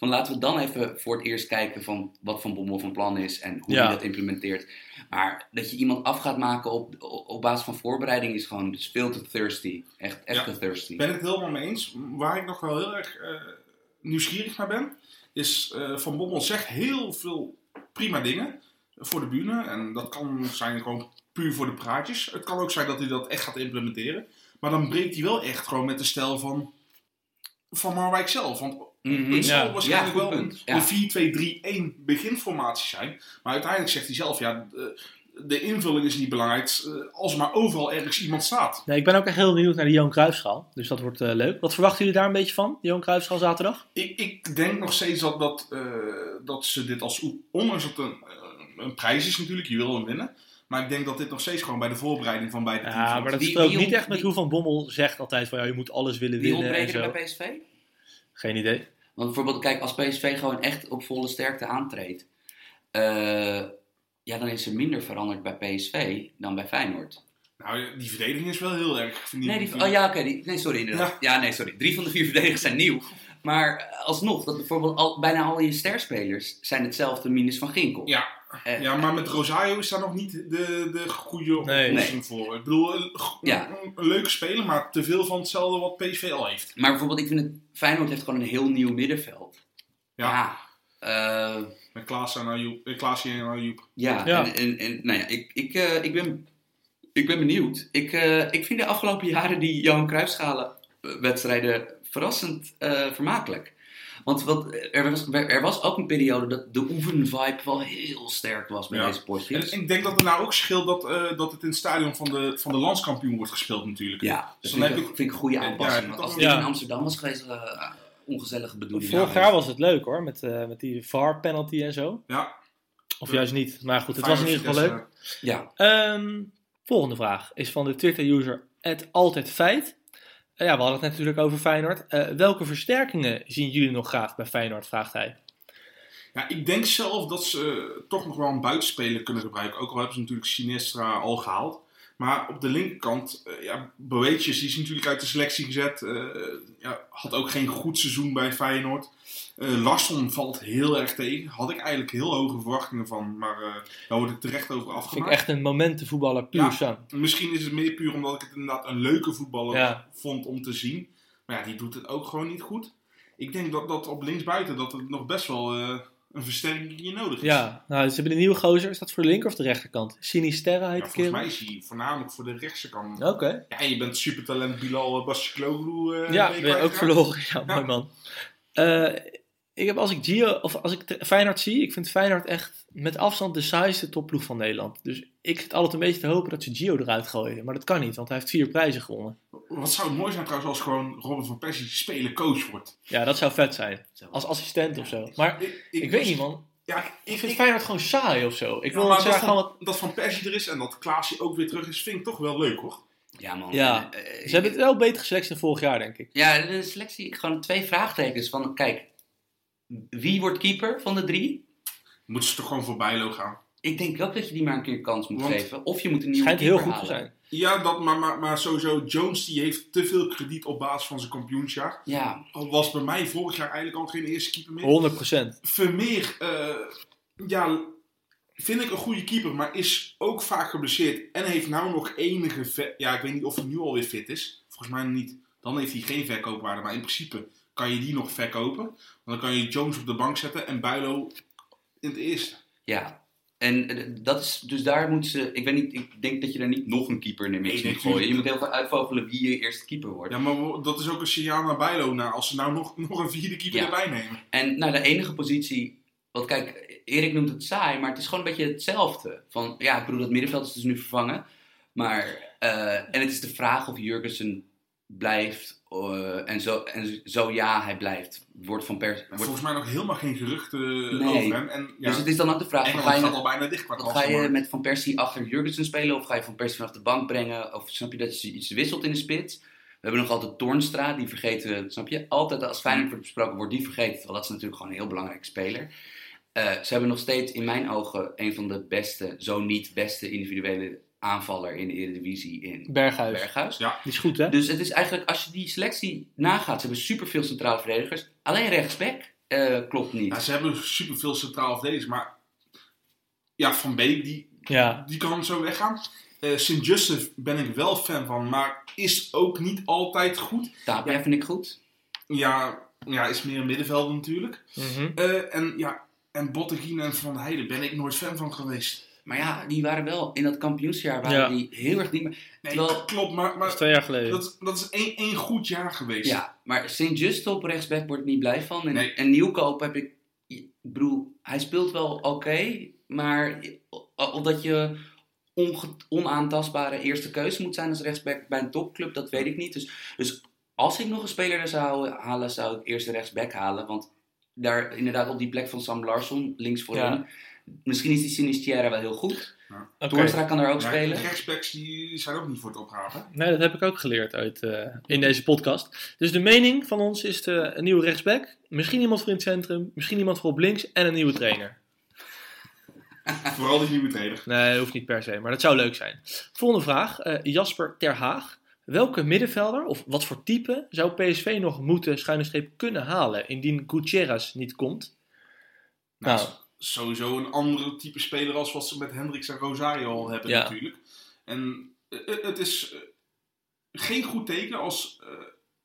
Van laten we dan even voor het eerst kijken van wat Van Bommel van plan is en hoe Ja. hij dat implementeert. Maar dat je iemand af gaat maken op, op, basis van voorbereiding is gewoon is veel te thirsty. Echt, echt Ja. te thirsty. Ben ik het helemaal mee eens. Waar ik nog wel heel erg eh, nieuwsgierig naar ben, is eh, Van Bommel zegt heel veel prima dingen voor de bühne. En dat kan zijn gewoon puur voor de praatjes. Het kan ook zijn dat hij dat echt gaat implementeren. Maar dan breekt hij wel echt gewoon met de stijl van, van Marwijk zelf. Want Mhm. het zal Ja. waarschijnlijk Ja, goed wel een, punt. Ja. een 4-2-3-1 beginformatie zijn. Maar uiteindelijk zegt hij zelf, ja, de, invulling is niet belangrijk eh, als er maar overal ergens iemand staat. Nee, ik ben ook echt heel benieuwd naar de Johan Cruijffschaal. Dus dat wordt eh, leuk. Wat verwachten jullie daar een beetje van, de Johan Cruijffschaal zaterdag? Ik, ik denk nog steeds dat, dat, eh, dat ze dit als, ondanks dat het een, een prijs is natuurlijk, je wil hem winnen. Maar ik denk dat dit nog steeds gewoon bij de voorbereiding van beide teams Ja, maar dat Wie- strookt wie niet echt met wie- hoe Van Bommel zegt altijd van ja, je moet alles willen Wie winnen en ontbreken zo. bij PSV? Geen idee. Want bijvoorbeeld, kijk, als PSV gewoon echt op volle sterkte aantreedt, eh, ja, dan is er minder veranderd bij PSV dan bij Feyenoord. Nou, die verdediging is wel heel erg vernieuwd. Nee, die, oh ja, oké. die- nee, sorry. Inderdaad. Ja. nee, sorry. Drie van de vier verdedigers zijn nieuw. Maar eh, alsnog, dat bijvoorbeeld al, bijna al je sterspelers zijn hetzelfde minus van Ginkel. Ja, Eh, ja, maar met Rosario is daar nog niet de, de goede Nee. oplossing voor. Ik bedoel, een, Ja. een, leuke speler, maar te veel van hetzelfde wat PSV al heeft. Maar bijvoorbeeld, ik vind het, Feyenoord heeft gewoon een heel nieuw middenveld. Ja. Ja. eh, Met Klaas en Ayoub. eh, Klaasje en Ayoub. ja, Ja. En, en, en nou ja, ik, ik, eh, ik, ben, ik ben benieuwd. Ik, eh, ik vind de afgelopen jaren die Johan Cruijffschalen eh, wedstrijden verrassend eh, vermakelijk. Want wat, er, was, er was ook een periode dat de oefenvibe wel heel sterk was bij Ja. deze En potjes. ik denk dat het nou ook scheelt dat, eh, dat het in het stadion van de, van de landskampioen wordt gespeeld natuurlijk. Ja, dat Dus vind, dan ik, vind ik een goede aanpassing. Ja, Als het ja. in Amsterdam was geweest, eh, ongezellige bedoeling. Vorig Ja, jaar was het leuk hoor, met, eh, met die VAR-penalty en zo. Ja, Of juist niet. Maar goed, het was in ieder geval leuk. Ja, Ehm, volgende vraag is van de Twitter-user altijd feit. Eh, ja, we hadden het natuurlijk over Feyenoord. Eh, welke versterkingen zien jullie nog graag bij Feyenoord, vraagt hij. Ja, ik denk zelf dat ze toch nog wel een buitenspeler kunnen gebruiken. Ook al hebben ze natuurlijk Sinestra al gehaald. Maar op de linkerkant, eh ja, die is natuurlijk uit de selectie gezet. eh, ja, had ook geen goed seizoen bij Feyenoord. Eh Larsson valt heel erg tegen. Had ik eigenlijk heel hoge verwachtingen van. Maar eh, daar word ik terecht over Vind ik afgemaakt. echt een momentenvoetballer puur Ja. sang. Misschien is het meer puur omdat ik het inderdaad een leuke voetballer Ja. vond om te zien. Maar ja, die doet het ook gewoon niet goed. Ik denk dat, dat op linksbuiten dat het nog best wel eh, een versterking hier nodig is. Ja, nou, ze hebben een nieuwe gozer. Is dat voor de linker of de rechterkant? Sinisterra heet Ja, volgens mij is hij voornamelijk voor de rechtse kant. Oké. Ja, je bent supertalent Bilal uh, eh, Ja, ben ook verloren. Ja, mooi man. Ik heb als ik Gio, of als ik Feyenoord zie, ik vind Feyenoord echt met afstand de saaiste topploeg van Nederland. Dus ik zit altijd een beetje te hopen dat ze Gio eruit gooien. Maar dat kan niet, want hij heeft vier prijzen gewonnen. Wat zou het mooi zijn trouwens als gewoon Robin van Persie speler coach wordt. Ja, dat zou vet zijn. Als assistent of zo. Maar Ik, ik weet niet man. Ja, Ik vind Feyenoord gewoon saai of zo. Ik Ja, wil maar dat van, wat... dat Van Persie er is en dat Klaasje ook weer terug is, vind ik toch wel leuk hoor. Ja, man. Ja, eh, Ze hebben het wel beter geselecteerd dan vorig jaar, denk ik. Ja, de selectie, gewoon twee vraagtekens. Van, kijk, wie wordt keeper van de drie? Moeten ze toch gewoon voor Bijlo gaan. Ik denk ook dat je die maar een keer een kans moet Want- geven. Of je moet een nieuwe Schijnt heel goed te zijn. Ja, dat, maar, maar, maar sowieso, Jones die heeft te veel krediet op basis van zijn kampioensjaar. Ja, Al was bij mij vorig jaar eigenlijk al geen eerste keeper meer. 100%. Vermeer, eh, ja, vind ik een goede keeper, maar is ook vaak geblesseerd. En heeft nou nog enige, ja, ik weet niet of hij nu alweer fit is. Volgens mij niet. Dan heeft hij geen verkoopwaarde, maar in principe kan je die nog verkopen. Want dan kan je Jones op de bank zetten en Bijlo in het eerste. ja. En eh, dat is, dus daar moeten ze, ik weet niet, ik denk dat je er niet nog een keeper in de mix Nee, moet gooien. Je moet heel veel uitvogelen wie je eerste keeper wordt. Ja, maar dat is ook een signaal naar Bijlo. Nou, als ze nou nog, nog een vierde keeper Ja. erbij nemen. En nou, de enige positie. Want kijk, Erik noemt het saai, maar het is gewoon een beetje hetzelfde. Van ja, ik bedoel, dat middenveld is dus nu vervangen. Maar, eh, en het is de vraag of Jurgensen blijft. Eh, en, zo, en zo ja, hij blijft. Wordt van pers. Wordt, volgens mij nog helemaal geen geruchten Nee. over hem. En, ja, Dus het is dan ook de vraag: van, ga, je, al bijna dicht qua wat ga je transfermarkt. met Van Persie achter Jurgensen spelen? Of ga je Van Persie vanaf de bank brengen? Of snap je dat je iets wisselt in de spits? We hebben nog altijd Toornstra, die vergeten, snap je? Altijd als Feyenoord wordt besproken, wordt die vergeten. Terwijl dat is natuurlijk gewoon een heel belangrijk speler. Eh, ze hebben nog steeds in mijn ogen een van de beste, zo niet beste individuele aanvaller in de Eredivisie in Berghuis. Berghuis. Ja. Die is goed, hè? Dus het is eigenlijk, als je die selectie nagaat, ze hebben superveel centrale verdedigers. Alleen rechtsback eh, klopt niet. Ja, ze hebben superveel centraal verdedigers, maar ja, Van Beek, die, Ja. die kan zo weggaan. Eh St. Joseph ben ik wel fan van, maar is ook niet altijd goed. Tapia vind ik goed. Ja, ja is meer een middenvelder natuurlijk. Mhm. Eh, en ja, en Bottegien en Van Heijden ben ik nooit fan van geweest. Maar ja, die waren wel in dat kampioensjaar waren Ja. die heel erg niet meer. Nee, Terwijl- klopt, maar, Dat is maar twee jaar geleden. dat, dat is één, één goed jaar geweest. Ja, maar St. Just op rechtsback word ik niet blij van. En, Nee. en Nieuwkoop heb ik. Ik bedoel, hij speelt wel oké, maar omdat je onge- onaantastbare eerste keuze moet zijn als rechtsback bij een topclub, dat weet ik niet. Dus, dus als ik nog een speler er zou halen, zou ik eerst de rechtsback halen. Want daar inderdaad op die plek van Sam Larsson, links voorin. Ja. Misschien is die Sinisterra wel heel goed. Oké. Toornstra kan daar ook Ja, spelen. rechtsbacks die zijn ook niet voor het oprapen. Nee, dat heb ik ook geleerd uit, eh, in deze podcast. Dus de mening van ons is de, een nieuwe rechtsback. Misschien iemand voor in het centrum. Misschien iemand voor op links. En een nieuwe trainer. Vooral die nieuwe trainer. Nee, hoeft niet per se. Maar dat zou leuk zijn. Volgende vraag. eh, Jasper Ter Haag. Welke middenvelder of wat voor type zou PSV nog moeten schuine streep kunnen halen indien Gutierrez niet komt? Nou. Sowieso een andere type speler als wat ze met Hendricks en Rosario al hebben Ja. natuurlijk. En eh, eh, het is eh, geen goed teken als eh,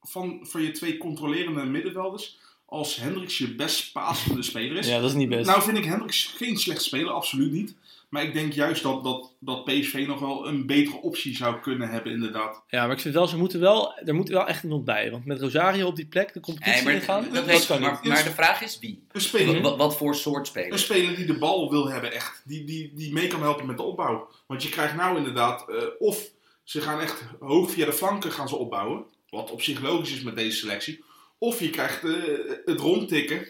van, van je twee controlerende middenvelders als Hendricks je best passende speler is. Ja, dat is niet best. Nou vind ik Hendricks geen slecht speler, absoluut niet. Maar ik denk juist dat, dat, dat PSV nog wel een betere optie zou kunnen hebben inderdaad. Ja, maar ik vind wel, ze moeten wel, er moet wel echt iemand bij. Want met Rosario op die plek de competitie Nee, maar, ingaan, dat dat, weet kan ik, maar, niet. maar de vraag is wie? Een speler, Wat, wat voor soort een speler? speler die de bal wil hebben echt. Die, die, die mee kan helpen met de opbouw. Want je krijgt nou inderdaad, eh, of ze gaan echt hoog via de flanken gaan ze opbouwen. Wat op zich logisch is met deze selectie. Of je krijgt eh, het rondtikken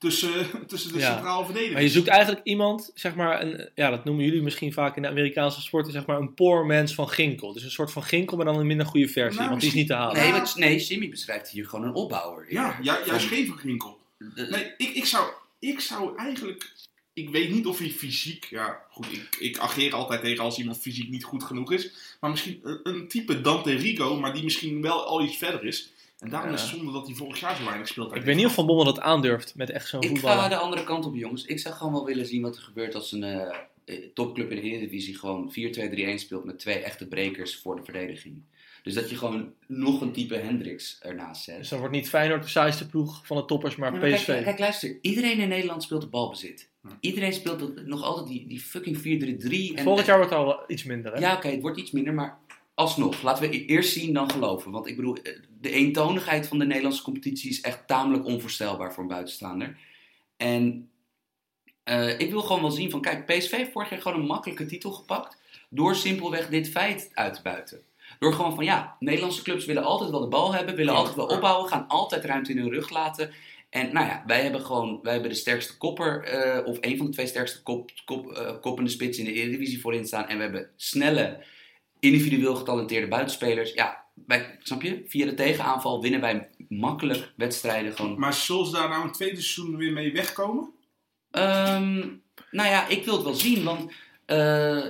tussen, tussen de Ja. centrale verdedigers. Maar je zoekt eigenlijk iemand, zeg maar, een, ja, dat noemen jullie misschien vaak in de Amerikaanse sporten, zeg maar een poor man's van Ginkel. Dus een soort van Ginkel, maar dan een minder goede versie, Nou, want die is niet te halen. Nee, wat, nee, Jimmy beschrijft hier gewoon een opbouwer. Ja, ju- juist geen van Ginkel. Nee, ik, ik, zou, ik zou eigenlijk ik weet niet of hij fysiek, ja goed, ik, ik ageer altijd tegen als iemand fysiek niet goed genoeg is. Maar misschien een, een type Dante Rigo, maar die misschien wel al iets verder is. En daarom Ja. is het zonde dat hij vorig jaar zo weinig speelt. Ik weet niet of Van Bommel dat aandurft met echt zo'n Ik voetballer. ga de andere kant op, jongens. Ik zou gewoon wel willen zien wat er gebeurt als een eh, eh, topclub in de Eredivisie gewoon 4-2-3-1 speelt met twee echte brekers voor de verdediging. Dus dat je gewoon nog een type Hendricks ernaast zet. Dus dan wordt niet Feyenoord de saaiste ploeg van de toppers, maar PSV. Kijk, kijk, luister. Iedereen in Nederland speelt de balbezit. Ja. Iedereen speelt nog altijd die, die fucking 4-3-3. en- Volgend jaar wordt het al wel iets minder, hè? Ja, oké, het wordt iets minder, maar alsnog. Laten we eerst zien dan geloven. Want ik bedoel, eh, de eentonigheid van de Nederlandse competitie is echt tamelijk onvoorstelbaar voor een buitenstaander. En eh, ik wil gewoon wel zien van, kijk, PSV heeft vorig jaar gewoon een makkelijke titel gepakt. Door simpelweg dit feit uit te buiten. Door gewoon van, ja, Nederlandse clubs willen altijd wel de bal hebben, willen Ja. altijd wel opbouwen, gaan altijd ruimte in hun rug laten. En nou ja, wij hebben gewoon, wij hebben de sterkste kopper, eh, of een van de twee sterkste kop, kop, koppende spits in de Eredivisie voorin staan. En we hebben snelle, individueel getalenteerde buitenspelers. Ja, wij, snap je? Via de tegenaanval winnen wij makkelijk wedstrijden gewoon. Maar zullen ze daar nou een tweede seizoen weer mee wegkomen? Ehm, nou ja, ik wil het wel zien, want eh,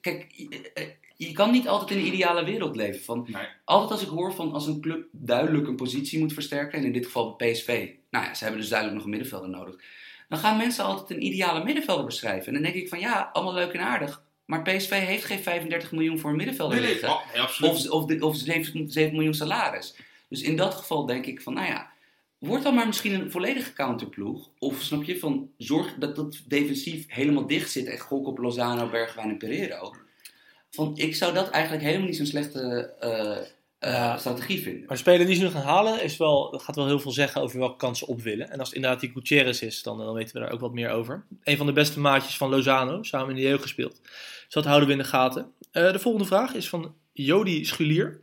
kijk, je, je kan niet altijd in een ideale wereld leven. Van, Nee. altijd als ik hoor van als een club duidelijk een positie moet versterken, en in dit geval PSV, nou ja, ze hebben dus duidelijk nog een middenvelder nodig, dan gaan mensen altijd een ideale middenvelder beschrijven. En dan denk ik van ja, allemaal leuk en aardig, maar PSV heeft geen 35 miljoen voor een middenvelder Nee, liggen. oh, nee. Of, of, de- of 7, 7 miljoen salaris. Dus in dat geval denk ik van, nou ja, word dan maar misschien een volledige counterploeg. Of snap je, van zorg dat dat defensief helemaal dicht zit. En gok op Lozano, Bergwijn en Pereiro. Van, ik zou dat eigenlijk helemaal niet zo'n slechte eh, Ja. strategie vinden. Maar de speler die ze nu gaan halen, is wel, gaat wel heel veel zeggen over welke kansen op willen. En als het inderdaad die Gutierrez is, dan, dan weten we daar ook wat meer over. Een van de beste maatjes van Lozano, samen in de jeugd gespeeld. Dus dat houden we in de gaten. Eh, de volgende vraag is van Jody Schulier.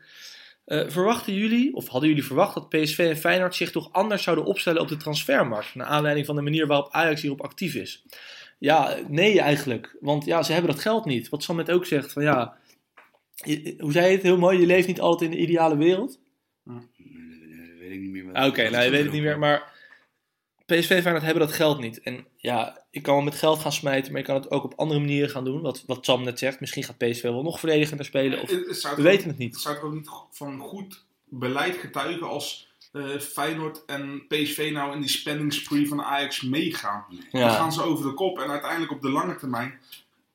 Eh, verwachten jullie, of hadden jullie verwacht dat PSV en Feyenoord zich toch anders zouden opstellen op de transfermarkt? Naar aanleiding van de manier waarop Ajax hierop actief is. Ja, nee eigenlijk. Want ja, ze hebben dat geld niet. Wat Sam net ook zegt, van ja, je- hoe zei je het heel mooi, je leeft niet altijd in de ideale wereld. Nee, dat weet ik niet meer. Oké, nou je weet het niet meer, maar PSV en Feyenoord hebben dat geld niet. En ja, ik kan wel met geld gaan smijten, maar je kan het ook op andere manieren gaan doen. Wat, wat Sam net zegt, misschien gaat PSV wel nog verdedigender spelen. Of, Het- het zou we weten het niet. Het zou toch ook niet van goed beleid getuigen als eh, Feyenoord en PSV nou in die spending spree van Ajax meegaan. Dan Ja, gaan ze over de kop en uiteindelijk op de lange termijn.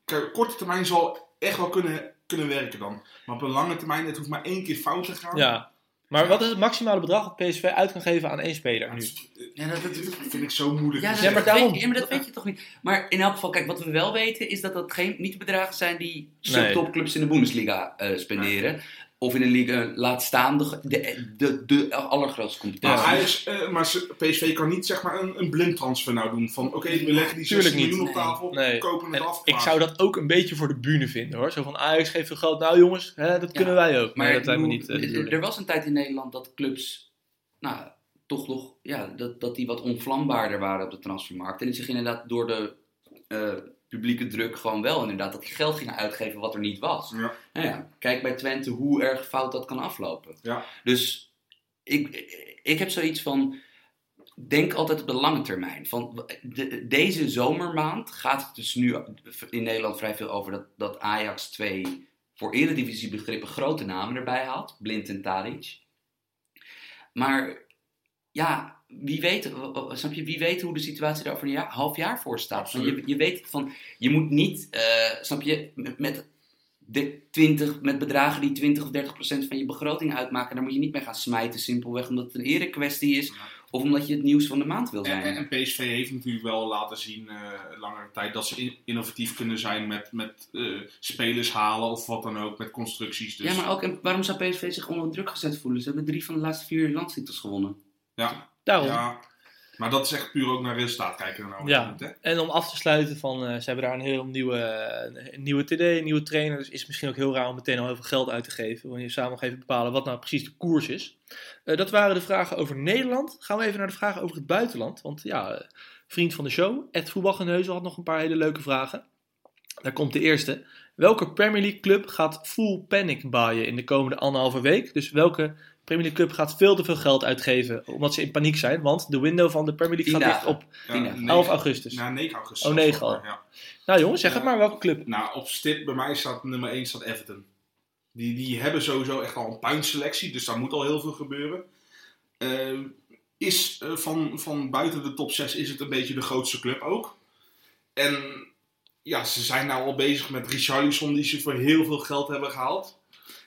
Kijk, korte termijn zal echt wel kunnen, kunnen werken dan. Maar op de lange termijn, het hoeft maar één keer fout te gaan. ja. Maar wat is het maximale bedrag dat PSV uit kan geven aan één speler nu? dat is- Ja, dat, dat, dat vind ik zo moeilijk. Ja, dat, Ja, maar daarom- weet, je, ja, maar dat weet je toch niet. Maar in elk geval, kijk, wat we wel weten is dat dat geen, niet de bedragen zijn die Nee. subtopclubs in de Bundesliga eh, spenderen. Of in een liga laat staan de, de, de, de allergrootste Maar, competitie. Ajax, eh, maar ze- PSV kan niet zeg maar een, een blind transfer nou doen. Van oké, we leggen die 60 Tuurlijk niet. miljoen op tafel, Nee. kopen het En af. ik zou dat ook een beetje voor de bühne vinden hoor. Zo van Ajax geeft veel geld. Nou jongens, hè, dat kunnen wij ook. Maar Maar dat lijkt me ik niet. eh, de er- was een tijd in Nederland dat clubs, nou, toch nog, ja, dat, dat die wat onvlambaarder waren op de transfermarkt. En die zich inderdaad door de eh, publieke druk gewoon wel inderdaad dat die geld gingen uitgeven wat er niet was. Ja. Nou ja, kijk bij Twente hoe erg fout dat kan aflopen. Ja. Dus ik, ik heb zoiets van. Denk altijd op de lange termijn. Van de- deze zomermaand gaat het dus nu in Nederland vrij veel over dat, dat Ajax twee voor eredivisie begrippen grote namen erbij haalt. Blind en Tadic. Maar ja, wie weet, snap je, wie weet hoe de situatie daar over een jaar, half jaar voor staat. Je, je weet van, je moet niet, eh, snap je, met, met, de 20, met bedragen die 20 of 30 procent van je begroting uitmaken, daar moet je niet mee gaan smijten, simpelweg omdat het een erekwestie is. Of omdat je het nieuws van de maand wil zijn. en, en PSV heeft natuurlijk wel laten zien eh langere tijd dat ze in- innovatief kunnen zijn met, met eh, spelers halen of wat dan ook, met constructies. Dus, Ja, maar ook, en waarom zou PSV zich onder druk gezet voelen? Ze hebben drie van de laatste vier landstitels gewonnen. ja, Daarom. ja, maar dat is echt puur ook naar resultaat kijken. Nou, Ja. Hè? En om af te sluiten, van, eh, ze hebben daar een heel nieuwe, een nieuwe TD, een nieuwe trainer. Dus is het misschien ook heel raar om meteen al heel veel geld uit te geven. Wanneer je samen nog even bepalen wat nou precies de koers is. Eh, dat waren de vragen over Nederland. Gaan we even naar de vragen over het buitenland. Want ja, eh, vriend van de show, Ed Voetbalgeneuzel had nog een paar hele leuke vragen. Daar komt de eerste. Welke Premier League club gaat full panic baaien in de komende anderhalve week? Dus welke Premier League club gaat veel te veel geld uitgeven omdat ze in paniek zijn? Want de window van de Premier League Tien gaat dicht op Ja, Tien, negen- 11 augustus. Na 9 augustus. Oh, 9 al. Ja. Nou jongens, zeg het maar. Welke club? Nou, op stip bij mij staat nummer 1 staat Everton. Die, die hebben sowieso echt al een puinselectie, dus daar moet al heel veel gebeuren. Eh, is eh, van, van buiten de top 6 is het een beetje de grootste club ook. En ja, ze zijn nou al bezig met Richarlison, die ze voor heel veel geld hebben gehaald.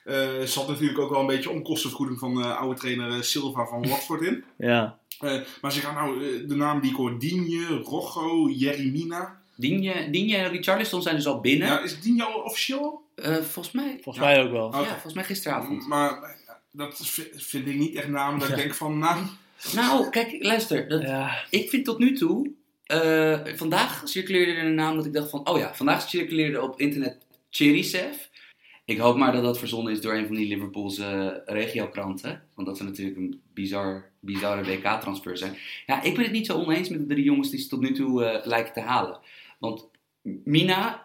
Eh er zat natuurlijk ook wel een beetje onkostenvergoeding van de oude trainer eh, Silva van Watford in. Ja. Eh, maar ze gaan nou eh, de naam die ik hoor, Digne, Rocco, Jeremina. Digne, Digne en Richarlison zijn dus al binnen. Ja, is Digne al officieel? Eh, volgens mij. Volgens Ja. mij ook wel. Ja, volgens mij gisteravond. Maar eh, dat vi- vind ik niet echt namen dat ik denk van, nou, Nou, kijk, luister. Dat, Ja. Ik vind tot nu toe. eh, vandaag circuleerde er een naam dat ik dacht van. Oh ja, vandaag circuleerde op internet Cherisev. Ik hoop maar dat dat verzonnen is door een van die Liverpoolse eh, regiokranten. Want dat zou natuurlijk een bizar, bizarre WK-transfer zijn. Ja, ik ben het niet zo oneens met de drie jongens die ze tot nu toe eh, lijken te halen. Want Mina.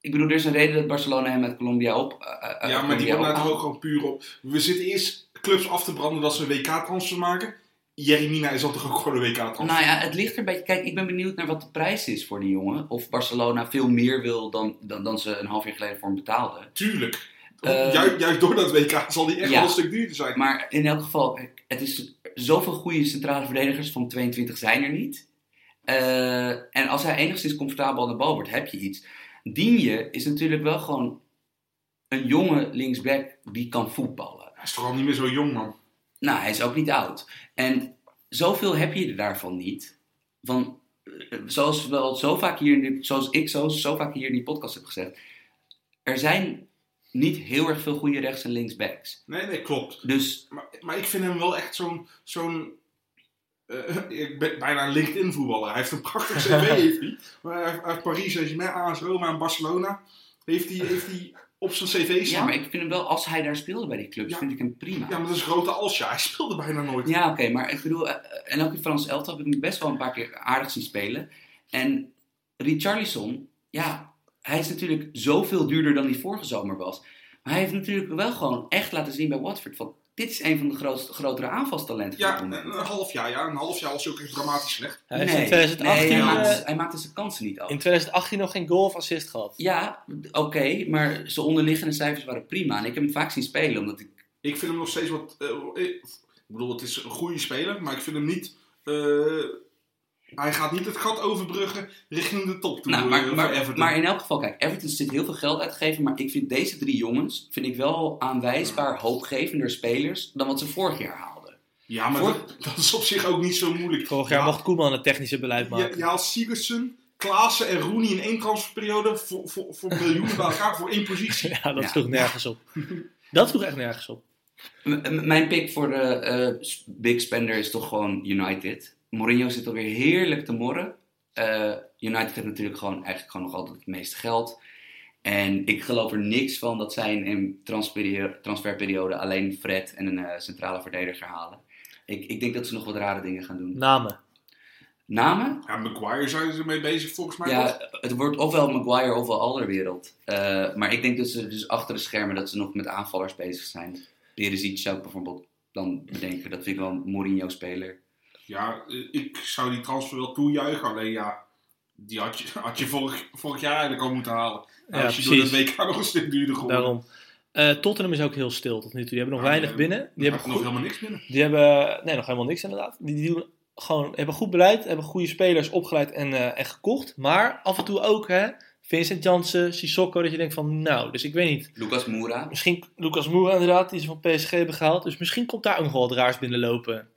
Ik bedoel, er is een reden dat Barcelona hem uit Colombia op. eh, ja, maar die wordt ophaalt. ook gewoon puur op. We zitten eerst clubs af te branden dat ze een WK-transfer maken. Jeremina is dan toch ook gewoon een WK-transfer? Nou ja, het ligt er een beetje. Kijk, ik ben benieuwd naar wat de prijs is voor die jongen. Of Barcelona veel meer wil dan, dan, dan ze een half jaar geleden voor hem betaalden. Tuurlijk. Eh, juist, juist door dat WK zal die echt ja. wel een stuk duurder zijn. Maar in elk geval, het is zoveel goede centrale verdedigers van 22 zijn er niet. Eh, en als hij enigszins comfortabel aan de bal wordt, heb je iets. Digne is natuurlijk wel gewoon een jonge linksback die kan voetballen. Hij is toch al niet meer zo jong, man. Nou, hij is ook niet oud. En zoveel heb je er daarvan niet. Van, eh, zoals, we al zo vaak hier in die, zoals ik zo, zo vaak hier in die podcast heb gezegd. Er zijn niet heel erg veel goede rechts- en linksbacks. Nee, nee, klopt. Dus Maar, maar ik vind hem wel echt zo'n... zo'n eh, ik ben bijna een LinkedIn-voetballer. Hij heeft een prachtig cv, heeft hij. Maar hij heeft- hij Saint-Germain, AS Roma en Barcelona. Heeft hij, heeft hij op zijn cv ja, maar ik vind hem wel, als hij daar speelde bij die clubs, Ja. vind ik hem prima. Ja, maar dat is grote Alsja. Hij speelde bijna nooit. Ja, oké, maar ik bedoel, eh, en ook in Frans elftal heb ik hem best wel een paar keer aardig zien spelen. En Richarlison, ja, hij is natuurlijk zoveel duurder dan hij vorige zomer was. Maar hij heeft natuurlijk wel gewoon echt laten zien bij Watford van, dit is een van de grootste, grotere aanvalstalenten van Ja, het een, een half jaar. Ja, een half jaar was hij ook echt dramatisch slecht. Hij nee, in 2018, nee, hij, maakte, hij maakte zijn kansen niet af. in 2018 nog geen goal of assist gehad. Ja, oké, maar zijn onderliggende cijfers waren prima. En ik heb hem vaak zien spelen, omdat ik... Ik vind hem nog steeds wat... eh, ik bedoel, het is een goede speler, maar ik vind hem niet... eh, hij gaat niet het gat overbruggen richting de top toe Nou, maar, voor maar, Everton. maar in elk geval, kijk, Everton zit heel veel geld uit te geven. Maar ik vind deze drie jongens, vind ik wel aanwijsbaar hoopgevender spelers dan wat ze vorig jaar haalden. ja, maar voor- dat, dat is op zich ook niet zo moeilijk. Vorig jaar Ja, mocht Koeman het technische beleid Je, maken. je haalt Sigurdsson, Klaassen en Rooney in één transferperiode voor, voor, voor miljoenen bij elkaar voor één positie. Ja, dat Ja. sloeg nergens op. Dat sloeg echt nergens op. M- mijn pick voor de eh, big spender is toch gewoon United. Mourinho zit alweer heerlijk te morren. Eh, United heeft natuurlijk gewoon, eigenlijk gewoon nog altijd het meeste geld. En ik geloof er niks van dat zij in een transferperiode, transferperiode alleen Fred en een eh, centrale verdediger halen. Ik, ik denk dat ze nog wat rare dingen gaan doen. Namen. Namen? Ja, Maguire zijn ze ermee bezig volgens mij. Ja, het wordt ofwel Maguire ofwel Alderwereld. Eh maar ik denk dat ze dus achter de schermen dat ze nog met aanvallers bezig zijn. Perisic zou ik bijvoorbeeld dan bedenken. Dat vind ik wel een Mourinho-speler. Ja, eh, ik zou die transfer wel toejuichen. Alleen ja, die had je, had je vorig, vorig jaar eigenlijk al moeten halen. Ja, als je door het precies. WK nog een stuk duurder geworden. Daarom. Eh, Tottenham is ook heel stil tot nu toe. Die hebben nog Ja, weinig binnen. Die hebben, nog helemaal niks binnen. die hebben nee, nog helemaal niks inderdaad. Die, die doen gewoon, hebben goed beleid, hebben goede spelers opgeleid en, eh, en gekocht. Maar af en toe ook, hè, Vincent Janssen, Sissoko, dat je denkt van, nou, dus ik weet niet. Lucas Moura. Misschien Lucas Moura inderdaad, die ze van PSG hebben gehaald. Dus misschien komt daar ook nog wel wat raars binnenlopen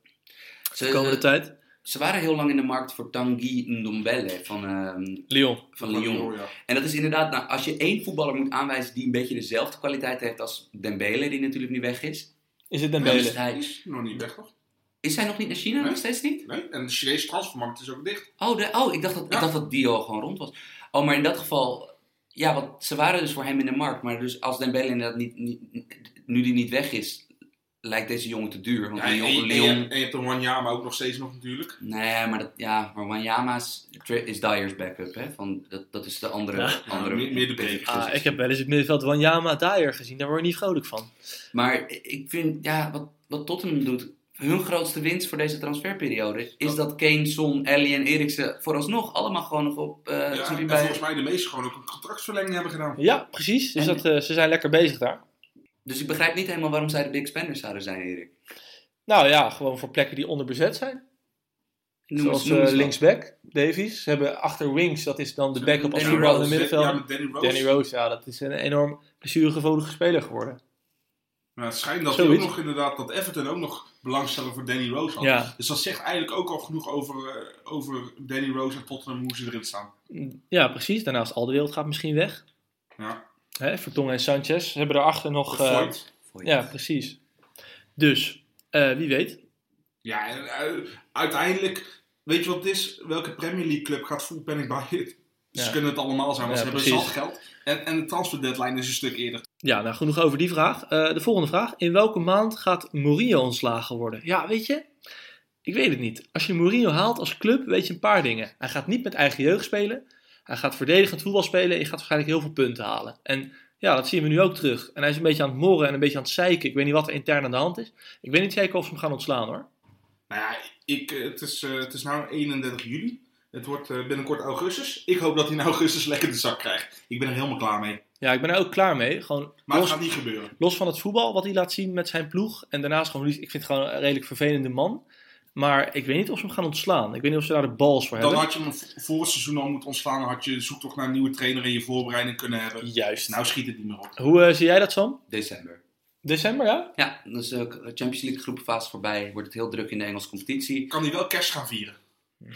de Ze, komende tijd. ze waren heel lang in de markt voor Tanguy Ndombele van, ehm, Lyon. van Lyon. Ja. En dat is inderdaad, nou, als je één voetballer moet aanwijzen die een beetje dezelfde kwaliteit heeft als Dembele, die natuurlijk nu weg is. Is het Dembele? is hij, Is nog niet weg, toch? is hij nog niet naar China? Nee. Nog steeds niet? Nee? En de Chinese transfermarkt is ook dicht. Oh, de, oh ik, dacht dat, ik dacht dat die al gewoon rond was. Oh, maar in dat geval, ja, want ze waren dus voor hem in de markt. Maar dus als Dembele inderdaad niet, niet, nu die niet weg is, lijkt deze jongen te duur. Want Ja, en, je, en, Lyon- je, en je hebt een Wanyama ook nog steeds nog natuurlijk. Nee, maar, dat, ja, maar Wanyama is, is Dyer's backup. Hè? Van, dat, dat is de andere... Ja. andere Ja, meer- meer de break. Ah, ik heb wel eens het middenveld Wanyama Dyer gezien, daar word je niet vrolijk van. Maar ik vind, ja, wat, wat Tottenham doet, hun grootste winst voor deze transferperiode, is dat Kane, Son, Ellie en Eriksen vooralsnog allemaal gewoon nog op... eh ja, en bij- volgens mij de meeste gewoon ook een contractverlenging hebben gedaan. Ja, precies. Dus En- dat, eh, ze zijn lekker bezig daar. Dus ik begrijp niet helemaal waarom zij de big spenders zouden zijn, Erik. Nou ja, gewoon voor plekken die onderbezet zijn. Noem Zoals noem eh, linksback, Davies. Ze hebben achter Wings, dat is dan de backup als Danny voetballende Rose. middenveld. Ja, Danny Rose. Danny Rose, ja, dat is een enorm blessuregevoelige speler geworden. Maar het schijnt dat, ook nog inderdaad, dat Everton ook nog belangstelling voor Danny Rose had. Ja. Dus dat zegt eigenlijk ook al genoeg over, eh, over Danny Rose en Tottenham, hoe ze erin staan. Ja, precies. Daarnaast Alderweireld gaat misschien weg. Ja. Hè, Vertongen en Sanchez. Ze hebben daarachter nog... eh, Voigt. Ja, precies. Dus, eh, wie weet. Ja, eh, uiteindelijk, weet je wat het is? Welke Premier League club gaat full panic buyen? Ze Ja. kunnen het allemaal zijn, want Ja, ze hebben zat geld. En, en de transfer deadline is een stuk eerder. Ja, nou genoeg over die vraag. De volgende vraag. In welke maand gaat Mourinho ontslagen worden? Ja, weet je? Ik weet het niet. Als je Mourinho haalt als club, weet je een paar dingen. Hij gaat niet met eigen jeugd spelen. Hij gaat verdedigend voetbal spelen. En je gaat waarschijnlijk heel veel punten halen. En ja, dat zien we nu ook terug. En hij is een beetje aan het morren en een beetje aan het zeiken. Ik weet niet wat er intern aan de hand is. Ik weet niet zeker of ze hem gaan ontslaan hoor. Nou ja, ik, eh, het, is, eh, het is nu 31 juli. Het wordt eh, binnenkort augustus. Ik hoop dat hij in augustus lekker de zak krijgt. Ik ben er helemaal klaar mee. Ja, ik ben er ook klaar mee. Gewoon Maar los, het gaat niet gebeuren. los van het voetbal wat hij laat zien met zijn ploeg. En daarnaast gewoon, ik vind het gewoon een redelijk vervelende man. Maar ik weet niet of ze hem gaan ontslaan. Ik weet niet of ze daar de bals voor Dan hebben. had je hem voor het seizoen al moeten ontslaan. Dan had je zoektocht naar een nieuwe trainer in je voorbereiding kunnen hebben. Juist. Nou schiet het niet meer op. Hoe eh, zie jij dat, Sam? December. December, ja? Ja, dus de Champions League groepenfase voorbij. Wordt het heel druk in de Engelse competitie. Kan hij wel kerst gaan vieren?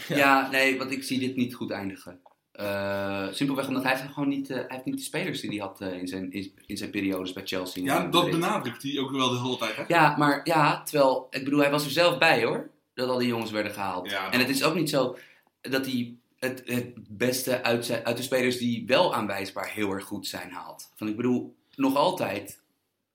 Ja, nee, want ik zie dit niet goed eindigen. Eh, simpelweg omdat hij heeft gewoon niet, eh, hij heeft niet de spelers die hij had eh, in, zijn, in, in zijn periodes bij Chelsea. en Ja, dat benadrukt hij ook wel de hele tijd. Hè? Ja, maar ja, terwijl, ik bedoel, hij was er zelf bij hoor. Dat al die jongens werden gehaald. Ja, en het is ook niet zo dat hij het, het beste uit, zijn, uit de spelers die wel aanwijsbaar heel erg goed zijn haalt. Van, ik bedoel, nog altijd,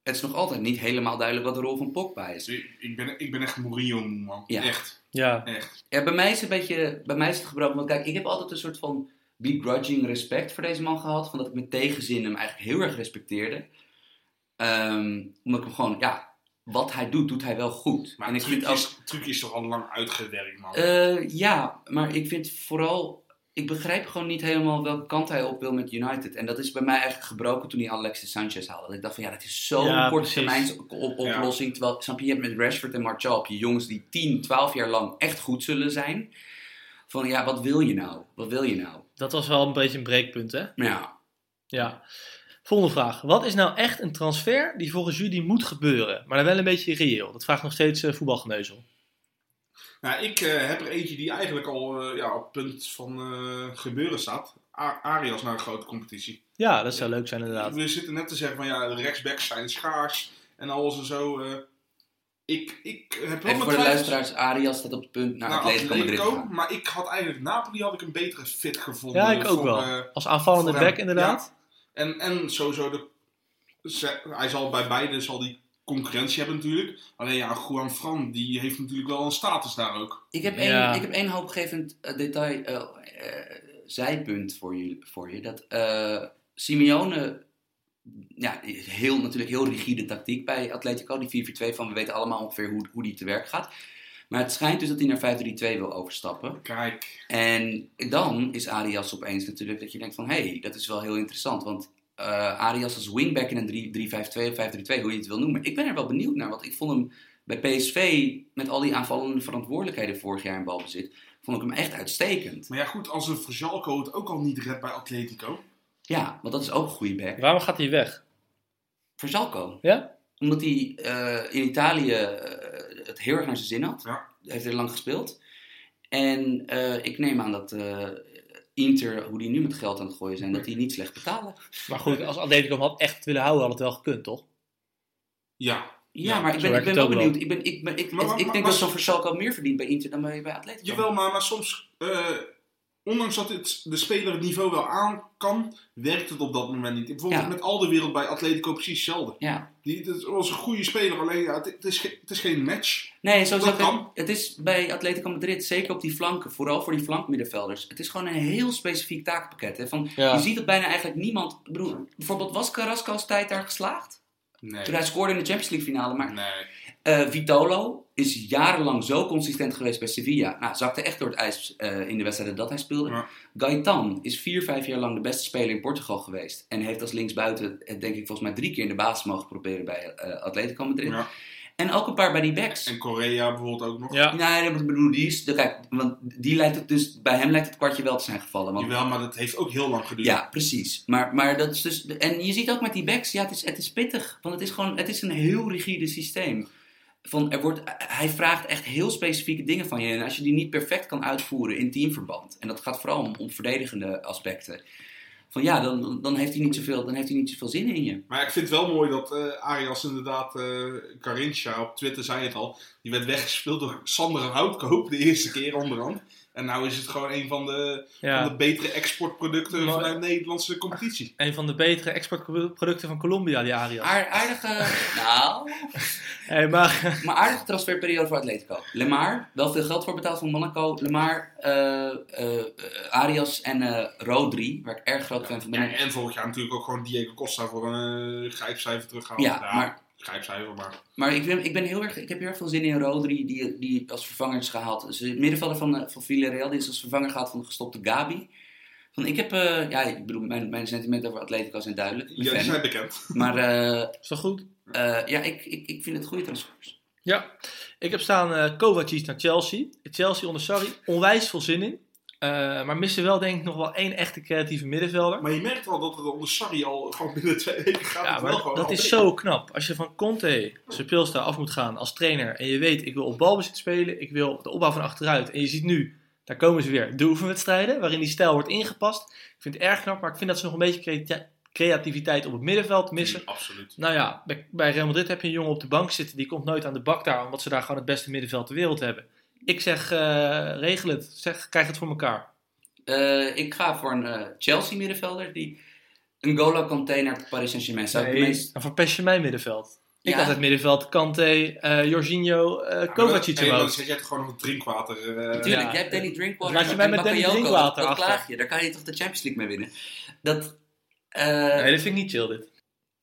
het is nog altijd niet helemaal duidelijk wat de rol van Pogba is. Ik, ik ben, ik ben echt Mourinho moe, man. Ja. Echt, Ja. echt. Ja, bij mij is het een beetje, bij mij is het gebroken. Want kijk, ik heb altijd een soort van begrudging respect voor deze man gehad. Van dat ik met tegenzin hem eigenlijk heel erg respecteerde. Ehm, omdat ik hem gewoon, ja, wat hij doet, doet hij wel goed. Maar en ik vind trucje, ook, is, trucje is toch al lang uitgewerkt, man. Eh, ja, maar ik vind vooral, ik begrijp gewoon niet helemaal welke kant hij op wil met United. En dat is bij mij eigenlijk gebroken toen hij Alexis Sanchez haalde. Dat ik dacht van, ja, dat is zo'n Ja, korte termijn op oplossing. Terwijl, snap je, je hebt met Rashford en Martial je jongens die 10, 12 jaar lang echt goed zullen zijn. Van, ja, wat wil je nou? Wat wil je nou? Dat was wel een beetje een breekpunt, hè? Ja, Ja. Volgende vraag. Wat is nou echt een transfer die volgens jullie moet gebeuren? Maar dan wel een beetje reëel. Dat vraagt nog steeds eh, voetbalgeneuzel. Nou, ik eh, heb er eentje die eigenlijk al eh, ja, op het punt van eh, gebeuren staat. A- Arias naar een grote competitie. Ja, dat zou leuk zijn inderdaad. We zitten net te zeggen van ja, de rechtsbacks zijn schaars en alles en zo. eh. ik, ik heb wel even voor de luisteraars, Arias staat op het punt naar naar Atletico Madrid gaan. maar ik had eigenlijk Napoli had ik een betere fit gevonden. Ja, ik ook voor, wel. Als aanvallende back inderdaad. En, en sowieso, de, ze- hij zal bij beide zal die concurrentie hebben natuurlijk. Alleen ja, Juan Fran, die heeft natuurlijk wel een status daar ook. Ik heb één, Ja. ik heb één hoopgevend eh, detail, eh, eh, zijpunt voor je. Voor je dat eh, Simeone, ja, heel, natuurlijk heel rigide tactiek bij Atletico, die 4-4-2 van we weten allemaal ongeveer hoe, hoe die te werk gaat. Maar het schijnt dus dat hij naar 5-3-2 wil overstappen. Kijk, En dan is Arias opeens natuurlijk dat je denkt van, hé, hey, dat is wel heel interessant. Want eh, Arias als wingback in een 3-5-2 of 5-3-2, hoe je het wil noemen. Ik ben er wel benieuwd naar, want ik vond hem bij PSV, met al die aanvallende verantwoordelijkheden vorig jaar in balbezit, vond ik hem echt uitstekend. maar ja goed, als een Verjalco het ook al niet redt bij Atletico. Ja, want dat is ook een goede back. Waarom gaat hij weg? Verzalco. Ja? Omdat hij eh, in Italië eh, het heel erg naar zijn zin had. Ja. Heeft er lang gespeeld. En eh, ik neem aan dat eh, Inter, hoe die nu met geld aan het gooien zijn, dat die niet slecht betalen. Maar goed, als Atletico hem had echt willen houden, had het wel gekund, toch? Ja, Ja, Ja, maar ik ben, ik ben wel ook benieuwd. Ik, ben, ik, ben, ik, Maar- maar- ik denk maar- dat zo'n Versalco meer verdient bij Inter dan bij, bij Atletico. jawel, maar, maar soms... eh, ondanks dat het de speler het niveau wel aan kan, werkt het op dat moment niet. Bijvoorbeeld Ja. met al de wereld bij Atletico precies hetzelfde. Ja. Die, het was een goede speler, alleen ja, het, het is, het is geen match. Nee, sowieso. Dat kan. Het is bij Atletico Madrid, zeker op die flanken, vooral voor die flankmiddenvelders. Het is gewoon een heel specifiek taakpakket. Hè? Van, Ja. Je ziet dat bijna eigenlijk niemand. bedoel, bijvoorbeeld, was Carrasco's tijd daar geslaagd? Nee. Toen hij scoorde in de Champions League finale. Maar Nee. Eh, Vitolo is jarenlang zo consistent geweest bij Sevilla. Nou, zakte echt door het ijs eh, in de wedstrijden dat hij speelde. Ja. Gaetan is vier, vijf jaar lang de beste speler in Portugal geweest. En heeft als linksbuiten, eh, denk ik, volgens mij drie keer in de basis mogen proberen bij eh, Atletico Madrid. Ja. En ook een paar bij die backs. En Korea bijvoorbeeld ook nog. Ja. Nee, ik bedoel, die is. Kijk, want die lijkt het dus. Bij hem lijkt het kwartje wel te zijn gevallen. Want, Jawel, maar dat heeft ook heel lang geduurd. ja, precies. Maar, maar dat is dus. En je ziet ook met die backs, ja, het is, het is pittig. Want het is gewoon. Het is een heel rigide systeem. Van, er wordt, hij vraagt echt heel specifieke dingen van je. En als je die niet perfect kan uitvoeren in teamverband. En dat gaat vooral om, om verdedigende aspecten. Van ja, dan, dan, heeft hij niet zoveel, dan heeft hij niet zoveel zin in je. Maar ik vind het wel mooi dat eh Arias inderdaad, Carinthia op Twitter zei het al, die werd weggespeeld door Sander Houtkoop de eerste keer onderhand. En nou is het gewoon een van de, van de betere exportproducten Maar- vanuit de Nederlandse competitie. Een van de betere exportproducten van Colombia, die Arias. Aar- aardige. nou. Hey, maar, Maar aardige transferperiode voor Atletico. Lemar, wel veel geld voor betaald van Monaco. Lemar, eh, eh, Arias en eh, Rodri, waar ik erg groot fan van ben. Ja, en vorig jaar natuurlijk ook gewoon Diego Costa voor een uh, grijpcijfer teruggehaald. Ja, maar- Grijpcijfer, maar... Maar ik, ben, ik, ben heel erg, ik heb heel erg veel zin in Rodri, die, die als vervanger is gehaald. Dus het middenvelder van, eh, van Villarreal, die is als vervanger gehaald van de gestopte Gabi. Van, ik heb, eh, ja, ik bedoel, mijn, mijn sentimenten over Atletico zijn duidelijk. Ja, die fan. zijn bekend. Maar eh, is dat goed? eh, ja, ik, ik, ik vind het goede transfers. Ja. Ik heb staan eh Kovacic naar Chelsea. Chelsea onder Sarri. Onwijs veel zin in. Eh, maar missen wel denk ik nog wel één echte creatieve middenvelder. Maar je merkt wel dat het onder Sarri al gewoon binnen twee weken gaat. Ja, wel dat is zo knap. Als je van Conte zijn pilstar af moet gaan als trainer en je weet, ik wil op balbezit spelen, ik wil de opbouw van achteruit. En je ziet nu, daar komen ze weer, de oefenwedstrijden, waarin die stijl wordt ingepast. Ik vind het erg knap, maar ik vind dat ze nog een beetje crea- creativiteit op het middenveld missen. Absoluut. Nou ja, bij, bij Real Madrid heb je een jongen op de bank zitten, die komt nooit aan de bak daar, omdat ze daar gewoon het beste middenveld ter wereld hebben. Ik zeg, eh, regel het. Zeg, krijg het voor elkaar. Eh, ik ga voor een eh, Chelsea middenvelder die een Golo Kanté naar Paris Saint-Germain zou de meest... dan verpest je mijn middenveld. Ik Ja. had het middenveld Kanté, eh Jorginho, eh Kovacic en en dan zet jij gewoon nog drinkwater. eh, Natuurlijk, Ja. jij hebt Danny Drinkwater. Laat je mij en met Danny Drinkwater dat achter. klaag je. Daar kan je toch de Champions League mee winnen. Dat... eh, Nee, dat vind ik niet chill dit.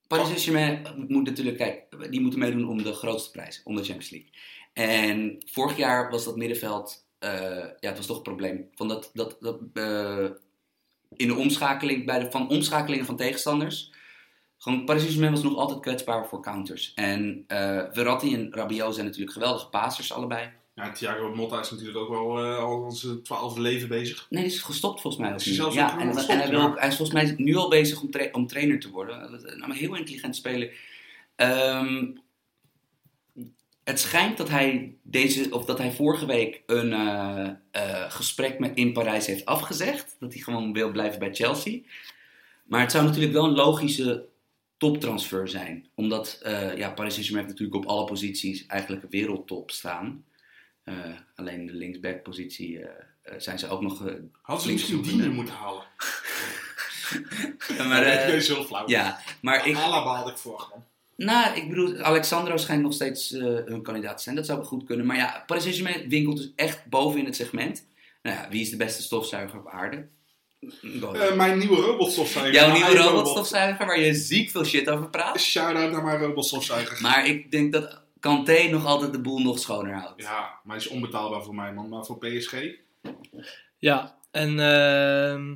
Paris Saint-Germain moet natuurlijk, kijk, die moeten meedoen om de grootste prijs, om de Champions League. En vorig jaar was dat middenveld, eh, ja, het was toch een probleem. Van dat, dat, dat, eh, in de omschakeling, bij de, van omschakelingen van tegenstanders, gewoon Paris was nog altijd kwetsbaar voor counters. En eh Verratti en Rabiot zijn natuurlijk geweldige passers allebei. Ja, Thiago Motta is natuurlijk ook wel al zijn twaalfde leven bezig. Nee, die is gestopt volgens mij. Is hij zelfs ja, en, gestopt, en hij, wil ja. ook, hij is volgens mij nu al bezig om, tra- om trainer te worden. Een heel intelligent speler. Ehm, het schijnt dat hij, deze, of dat hij vorige week een eh, eh, gesprek met, in Parijs heeft afgezegd. Dat hij gewoon wil blijven bij Chelsea. Maar het zou natuurlijk wel een logische toptransfer zijn. Omdat eh, ja, Paris Saint-Germain heeft natuurlijk op alle posities eigenlijk een wereldtop staan. Alleen de linksback-positie zijn ze ook nog. Hadden ze misschien moeten halen. maar, Maar dat is heel flauw. ja, maar ik, Alaba had ik man. Nou, ik bedoel, Alexandro schijnt nog steeds eh, hun kandidaat te zijn. Dat zou wel goed kunnen. Maar ja, Paris Saint-Germain winkelt dus echt boven in het segment. Nou ja, wie is de beste stofzuiger op aarde? Eh, mijn nieuwe robotstofzuiger. Jouw nieuwe robotstofzuiger waar je ziek veel shit over praat. Shout-out naar mijn robotstofzuiger. Maar ik denk dat Kanté nog altijd de boel nog schoner houdt. Ja, maar die is onbetaalbaar voor mij, man. Maar voor PSG? Ja, en ehm,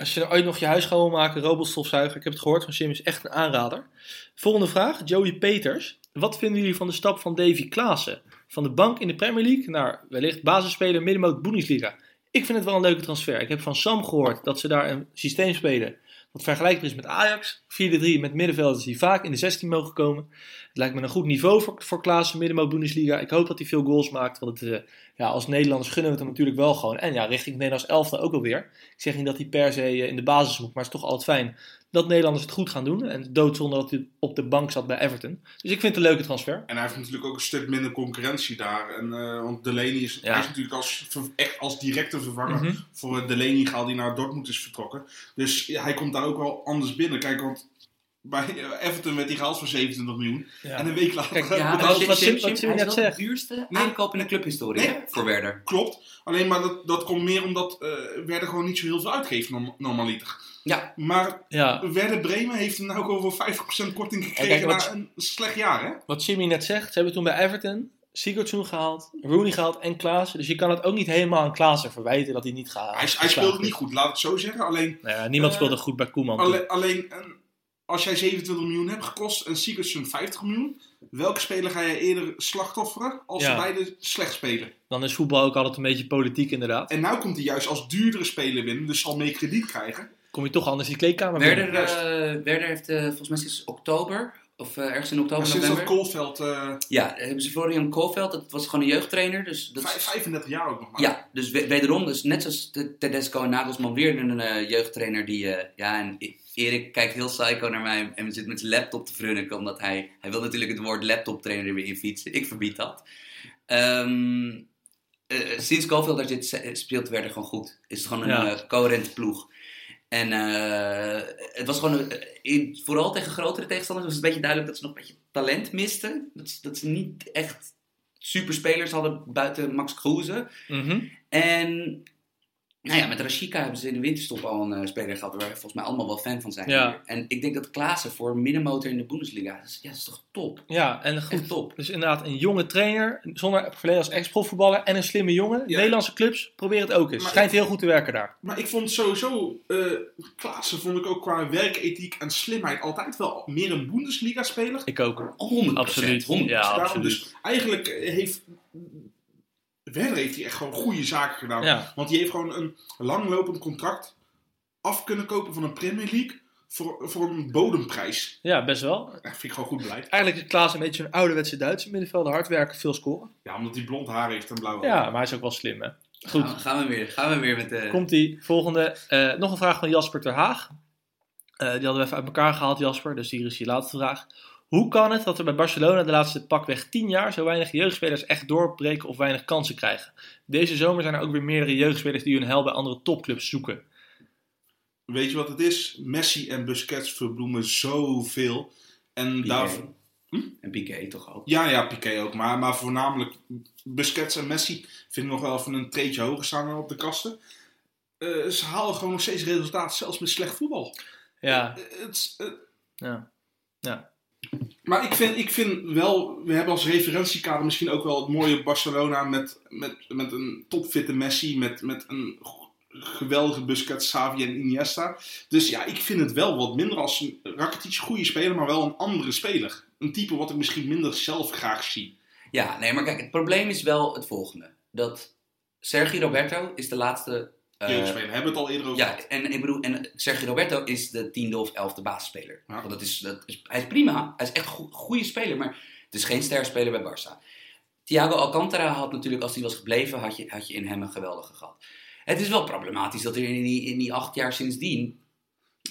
als je ooit nog je huis gaat maken, robotstofzuiger. Ik heb het gehoord van Jim, is echt een aanrader. Volgende vraag, Joey Peters. Wat vinden jullie van de stap van Davy Klaassen? Van de bank in de Premier League naar wellicht basisspeler middenmoot Bundesliga. Ik vind het wel een leuke transfer. Ik heb van Sam gehoord dat ze daar een systeem spelen wat vergelijkbaar is met Ajax. 4-3 met middenvelders die vaak in de 16 mogen komen. Het lijkt me een goed niveau voor, voor Klaassen, middenmoot Bundesliga. Ik hoop dat hij veel goals maakt, want het, eh, ja, als Nederlanders gunnen we het hem natuurlijk wel gewoon. En ja, richting het Nederlands elftal ook alweer. Ik zeg niet dat hij per se eh, in de basis moet, maar het is toch altijd fijn dat Nederlanders het goed gaan doen. En doodzonde dat hij op de bank zat bij Everton. Dus ik vind het een leuke transfer. En hij heeft natuurlijk ook een stuk minder concurrentie daar. En, eh, want Delaney is, Ja. hij is natuurlijk als, echt als directe vervanger Mhm. voor Delaney gehaald die naar Dortmund is vertrokken. Dus ja, hij komt daar ook wel anders binnen. Kijk, want bij eh, Everton werd hij gehaald voor 27 miljoen. Ja. En een week later... Kijk, Ja, wat- hij is net wel zegt. de duurste Nee. aankoop in de clubhistorie Nee. voor Werder. Klopt. Alleen maar dat, dat komt meer omdat eh Werder gewoon niet zo heel veel uitgeeft norm- normaliter. Ja, Maar Ja, Werder Bremen heeft hem nou over 50% korting gekregen kijk, wat- na een slecht jaar, hè? wat Jimmy net zegt. Ze hebben toen bij Everton Sigurdsson gehaald, Rooney gehaald en Klaassen. Dus je kan het ook niet helemaal aan Klaassen verwijten dat hij niet gaat. Hij, hij speelde niet goed, laat het zo zeggen. Alleen, Nou ja, niemand Eh, speelde goed bij Koeman. alleen, alleen een- als jij 27 miljoen hebt gekost en Sigurdsson 50 miljoen, welke speler ga jij eerder slachtofferen als Ja. ze beide slecht spelen? Dan is voetbal ook altijd een beetje politiek inderdaad. En nou komt hij juist als duurdere speler binnen, dus zal meer krediet krijgen. Kom je toch anders die kleedkamer Werder, eh, Werder heeft eh, volgens mij sinds oktober, of eh, ergens in oktober, Maar sinds dat. Koolveld, eh, Ja, hebben ze Florian Koolveld, dat was gewoon een jeugdtrainer. Dus dat is- vijf- 35 jaar ook nog maar. Ja, dus we- wederom, dus net zoals Te- Tedesco en Nagelsman, weer een jeugdtrainer die, eh, ja, en E- Erik kijkt heel psycho naar mij en zit met zijn laptop te frunniken, omdat hij, hij wil natuurlijk het woord laptoptrainer er weer in fietsen. Ik verbied dat. Ehm, eh, sinds Koolveld daar zit, speelt Werder gewoon goed. Is het gewoon een Ja. eh, coherente ploeg. En eh, het was gewoon, in, vooral tegen grotere tegenstanders, was het een beetje duidelijk dat ze nog een beetje talent misten. Dat, ze- dat ze niet echt superspelers hadden buiten Max Kruse. Mhm. En nou ja, met Rashika hebben ze in de winterstop al een eh, speler gehad waar we volgens mij allemaal wel fan van zijn. Ja. En ik denk dat Klaassen voor middenmotor in de Bundesliga, dat is, ja, dat is toch top? Ja, en goed. Echt top. Dus inderdaad, een jonge trainer, zonder verleden als ex-profvoetballer en een slimme jongen. Ja. Nederlandse clubs, probeer het ook eens. Maar- Schijnt heel goed te werken daar. Maar ik vond sowieso, eh Klaassen vond ik ook qua werkethiek en slimheid altijd wel meer een Bundesliga-speler. Ik ook. 100%. Absoluut. 100%. Ja, Daarom absoluut. dus eigenlijk heeft Werder heeft hij echt gewoon goede zaken gedaan. Ja. Want die heeft gewoon een langlopend contract af kunnen kopen van een Premier League voor, voor een bodemprijs. ja, best wel. Dat vind ik gewoon goed beleid. Eigenlijk is Klaas een beetje een ouderwetse Duitse middenvelder. Hard werken, veel scoren. Ja, omdat hij blond haar heeft en blauwe Ja, ogen. maar hij is ook wel slim, hè. Goed. Gaan, we- gaan we weer, gaan we weer met de... Komt die volgende. Eh, nog een vraag van Jasper Ter Haag. Eh, die hadden we even uit elkaar gehaald, Jasper. Dus hier is je laatste vraag. Hoe kan het dat er bij Barcelona de laatste pakweg 10 jaar zo weinig jeugdspelers echt doorbreken of weinig kansen krijgen? Deze zomer zijn er ook weer meerdere jeugdspelers die hun hel bij andere topclubs zoeken. Weet je wat het is? Messi en Busquets verbloemen zoveel. En Piqué. daar... En Piqué toch ook. Ja, ja, Piqué ook. Maar, maar voornamelijk Busquets en Messi vind ik nog wel even een treetje hoger staan dan op de kasten. Eh, ze halen gewoon nog steeds resultaten, zelfs met slecht voetbal. Ja, Eh, eh, ja. ja. Maar ik vind, ik vind wel, we hebben als referentiekader misschien ook wel het mooie Barcelona met, met, met een topfitte Messi, met, met een geweldige Busquets, Xavi en Iniesta. Dus ja, ik vind het wel wat minder als Rakitic, goede speler, maar wel een andere speler. Een type wat ik misschien minder zelf graag zie. Ja, nee, maar kijk, het probleem is wel het volgende. Dat Sergio Roberto is de laatste... Jeugdspeler, hebben het al eerder over Ja, en ik bedoel, en Sergio Roberto is de tiende of elfde basisspeler. Ja. Want dat is, dat is, hij is prima, hij is echt een goede speler, maar het is geen sterspeler bij Barça. Thiago Alcantara had natuurlijk, als hij was gebleven, had je, had je in hem een geweldige gehad. Het is wel problematisch dat er in die, in die acht jaar sindsdien,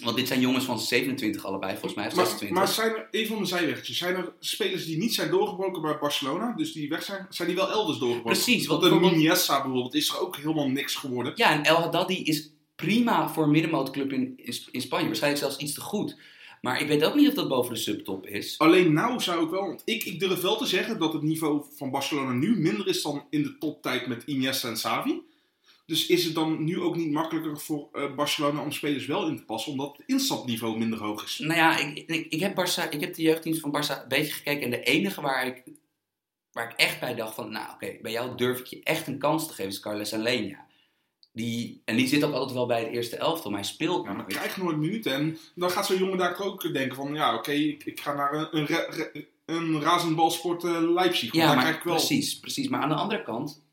want dit zijn jongens van 27 allebei, volgens mij, of Maar, 26. maar zijn er, even van de zijweggetjes, zijn er spelers die niet zijn doorgebroken bij Barcelona, dus die weg zijn, zijn die wel elders doorgebroken? Precies, Want want een bijvoorbeeld- Iniesta bijvoorbeeld is er ook helemaal niks geworden. Ja, en El Haddadi is prima voor een middenmotorclub in, in, in Spanje. Waarschijnlijk zelfs iets te goed. Maar ik weet ook niet of dat boven de subtop is. Alleen nou zou ik wel, want ik, ik durf wel te zeggen dat het niveau van Barcelona nu minder is dan in de toptijd met Iniesta en Xavi. Dus is het dan nu ook niet makkelijker voor eh, Barcelona om spelers wel in te passen, omdat het instapniveau minder hoog is? Nou ja, ik, ik, ik, heb Barça, ik heb de jeugddienst van Barça een beetje gekeken. En de enige waar ik, waar ik echt bij dacht van... Nou oké, bij jou durf ik je echt een kans te geven is Carles Alenia. Die, en die zit ook altijd wel bij het eerste elftal, maar hij speelt Ja, maar nooit. krijg nooit minuten. En dan gaat zo'n jongen daar ook denken van, ja oké, ik, ik ga naar een, een, een razendbalsport eh, Leipzig. Ja, maar krijg ik wel... precies, precies. Maar aan de andere kant...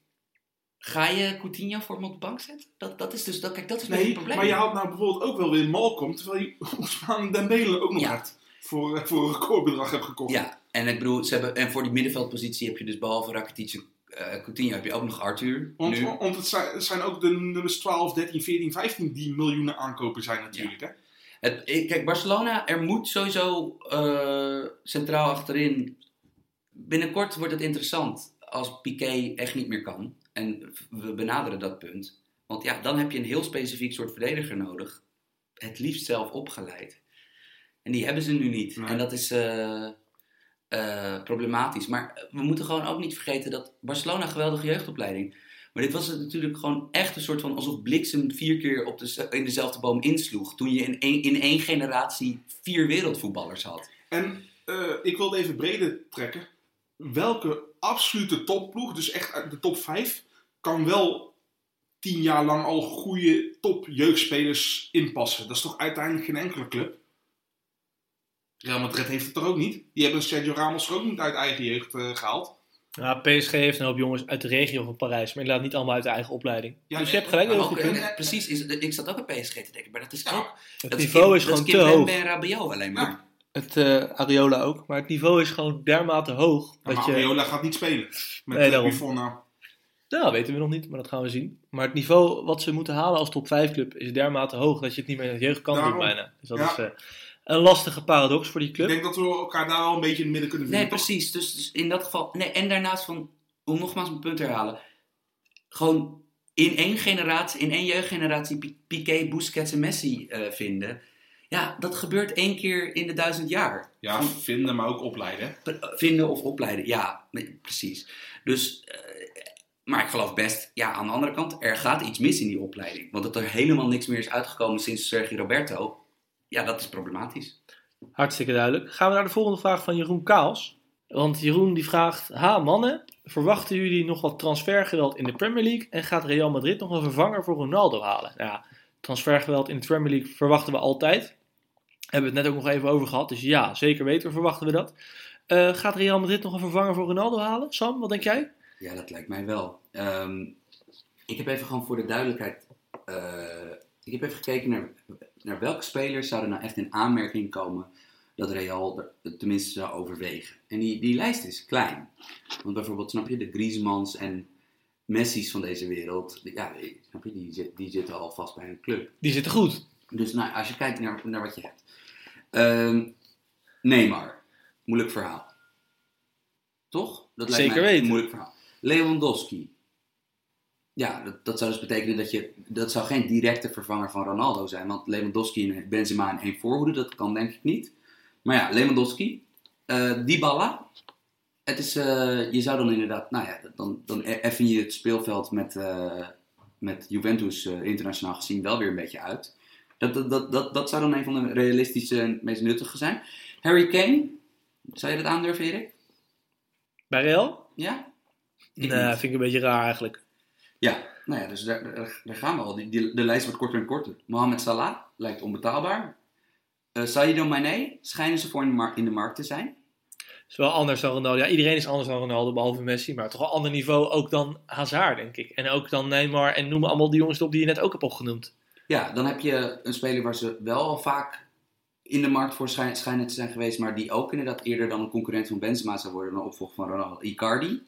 Ga je Coutinho voor hem op de bank zetten? Dat, dat is dus... Dat, kijk, dat is Nee, het probleem. maar je haalt nou bijvoorbeeld ook wel weer Malcolm, terwijl je Ousmane Dembele ook nog Ja. voor, eh, voor een recordbedrag hebt gekocht. Ja, en ik bedoel, ze hebben, en voor die middenveldpositie heb je dus behalve Rakitic en eh, Coutinho heb je ook nog Arthur. Want, nu. want het, zijn, ook de nummers 12, 13, 14, 15 die miljoenen aankopen zijn natuurlijk. Hè? Het, kijk, Barcelona, er moet sowieso eh, centraal achterin. Binnenkort wordt het interessant als Piqué echt niet meer kan. En we benaderen dat punt. Want ja, dan heb je een heel specifiek soort verdediger nodig. Het liefst zelf opgeleid. En die hebben ze nu niet. Nee. En dat is eh, eh, problematisch. Maar we moeten gewoon ook niet vergeten dat Barcelona een geweldige jeugdopleiding. Maar dit was het natuurlijk gewoon echt een soort van alsof bliksem vier keer op de, in dezelfde boom insloeg. Toen je in één, in één generatie vier wereldvoetballers had. En eh, ik wilde even breder trekken. Welke absolute topploeg, dus echt de top 5, kan wel tien jaar lang al goede top jeugdspelers inpassen? Dat is toch uiteindelijk geen enkele club? Real Madrid heeft het er ook niet. Die hebben Sergio Ramos er ook niet uit eigen jeugd eh, gehaald. Ja, PSG heeft een hoop jongens uit de regio van Parijs, maar inderdaad niet allemaal uit de eigen opleiding. Ja, dus je hebt gelijk, Maar heel ook, goed punt. eh, precies, is, ik zat ook aan PSG te denken, maar dat is Ja. ook... Het dat niveau Kim- is gewoon dat te hoog. Pembe en Rabiot alleen maar. Het eh, Areola ook, maar het niveau is gewoon dermate hoog. Ja, dat maar je, Areola gaat niet spelen. Met Nee, eh. Buffon nou. Nou, weten we nog niet, maar dat gaan we zien. Maar het niveau wat ze moeten halen als top 5 club is dermate hoog dat je het niet meer in het jeugd kan doen bijna. Dus dat Ja. is eh, een lastige paradox voor die Ik club. denk dat we elkaar daar wel een beetje in het midden kunnen vinden. Nee, precies. Dus, dus in dat geval... Nee, en daarnaast van... Om nogmaals mijn punt te herhalen. Gewoon in één generatie, in één jeugdgeneratie Pi- Piqué, Busquets en Messi eh, vinden. Ja, dat gebeurt één keer in de duizend jaar. Ja, vinden, maar ook opleiden. Vinden of opleiden, ja, nee, precies. Dus, eh, maar ik geloof best, ja, aan de andere kant, er gaat iets mis in die opleiding. Want dat er helemaal niks meer is uitgekomen sinds Sergio Roberto, ja, dat is problematisch. Hartstikke duidelijk. Gaan we naar de volgende vraag van Jeroen Kaals. Want Jeroen die vraagt: Ha mannen, verwachten jullie nog wat transfergeweld in de Premier League? En gaat Real Madrid nog een vervanger voor Ronaldo halen? Nou Ja, transfergeweld in de Premier League verwachten we altijd. Hebben we het net ook nog even over gehad. Dus ja, zeker weten verwachten we dat. Eh, gaat Real Madrid nog een vervanger voor Ronaldo halen? Sam, wat denk jij? Ja, dat lijkt mij wel. Ehm, ik heb even gewoon voor de duidelijkheid, eh, ik heb even gekeken naar, naar welke spelers zouden nou echt in aanmerking komen dat Real er tenminste zou overwegen. En die, die lijst is klein. Want bijvoorbeeld, snap je, de Griezmanns en Messi's van deze wereld, ja, snap je, die, die zitten al vast bij een club. Die zitten goed. Dus nou, als je kijkt naar, naar wat je hebt. Ehm Neymar, moeilijk verhaal. Toch? Dat lijkt Zeker mij weten. een moeilijk verhaal. Lewandowski. Ja, dat, dat zou dus betekenen dat je... Dat zou geen directe vervanger van Ronaldo zijn. Want Lewandowski en Benzema in één voorhoede, dat kan denk ik niet. Maar ja, Lewandowski. eh Dybala. Het is, eh, je zou dan inderdaad... Nou ja, dan, dan effen je het speelveld met, eh, met Juventus internationaal gezien wel weer een beetje uit. Dat, dat, dat, dat, dat zou dan een van de realistische en meest nuttige zijn. Harry Kane. Zou je dat aandurven, Erik? Bij Real? Ja? Ik Nee, vind ik een beetje raar eigenlijk. Ja, nou ja, dus daar, daar, daar gaan we al. Die, die- de lijst wordt korter en korter. Mohamed Salah lijkt onbetaalbaar. Eh Sadio Mane schijnen ze voor in de, mar- in de markt te zijn. is wel anders dan Ronaldo. Ja, iedereen is anders dan Ronaldo, behalve Messi. Maar toch wel een ander niveau ook dan Hazard, denk ik. En ook dan Neymar. En noem allemaal die jongens op die je net ook hebt opgenoemd. Ja, dan heb je een speler waar ze wel al vaak in de markt voor schijn- schijnen te zijn geweest, maar die ook inderdaad eerder dan een concurrent van Benzema zou worden dan een opvolger van Ronaldo. Icardi.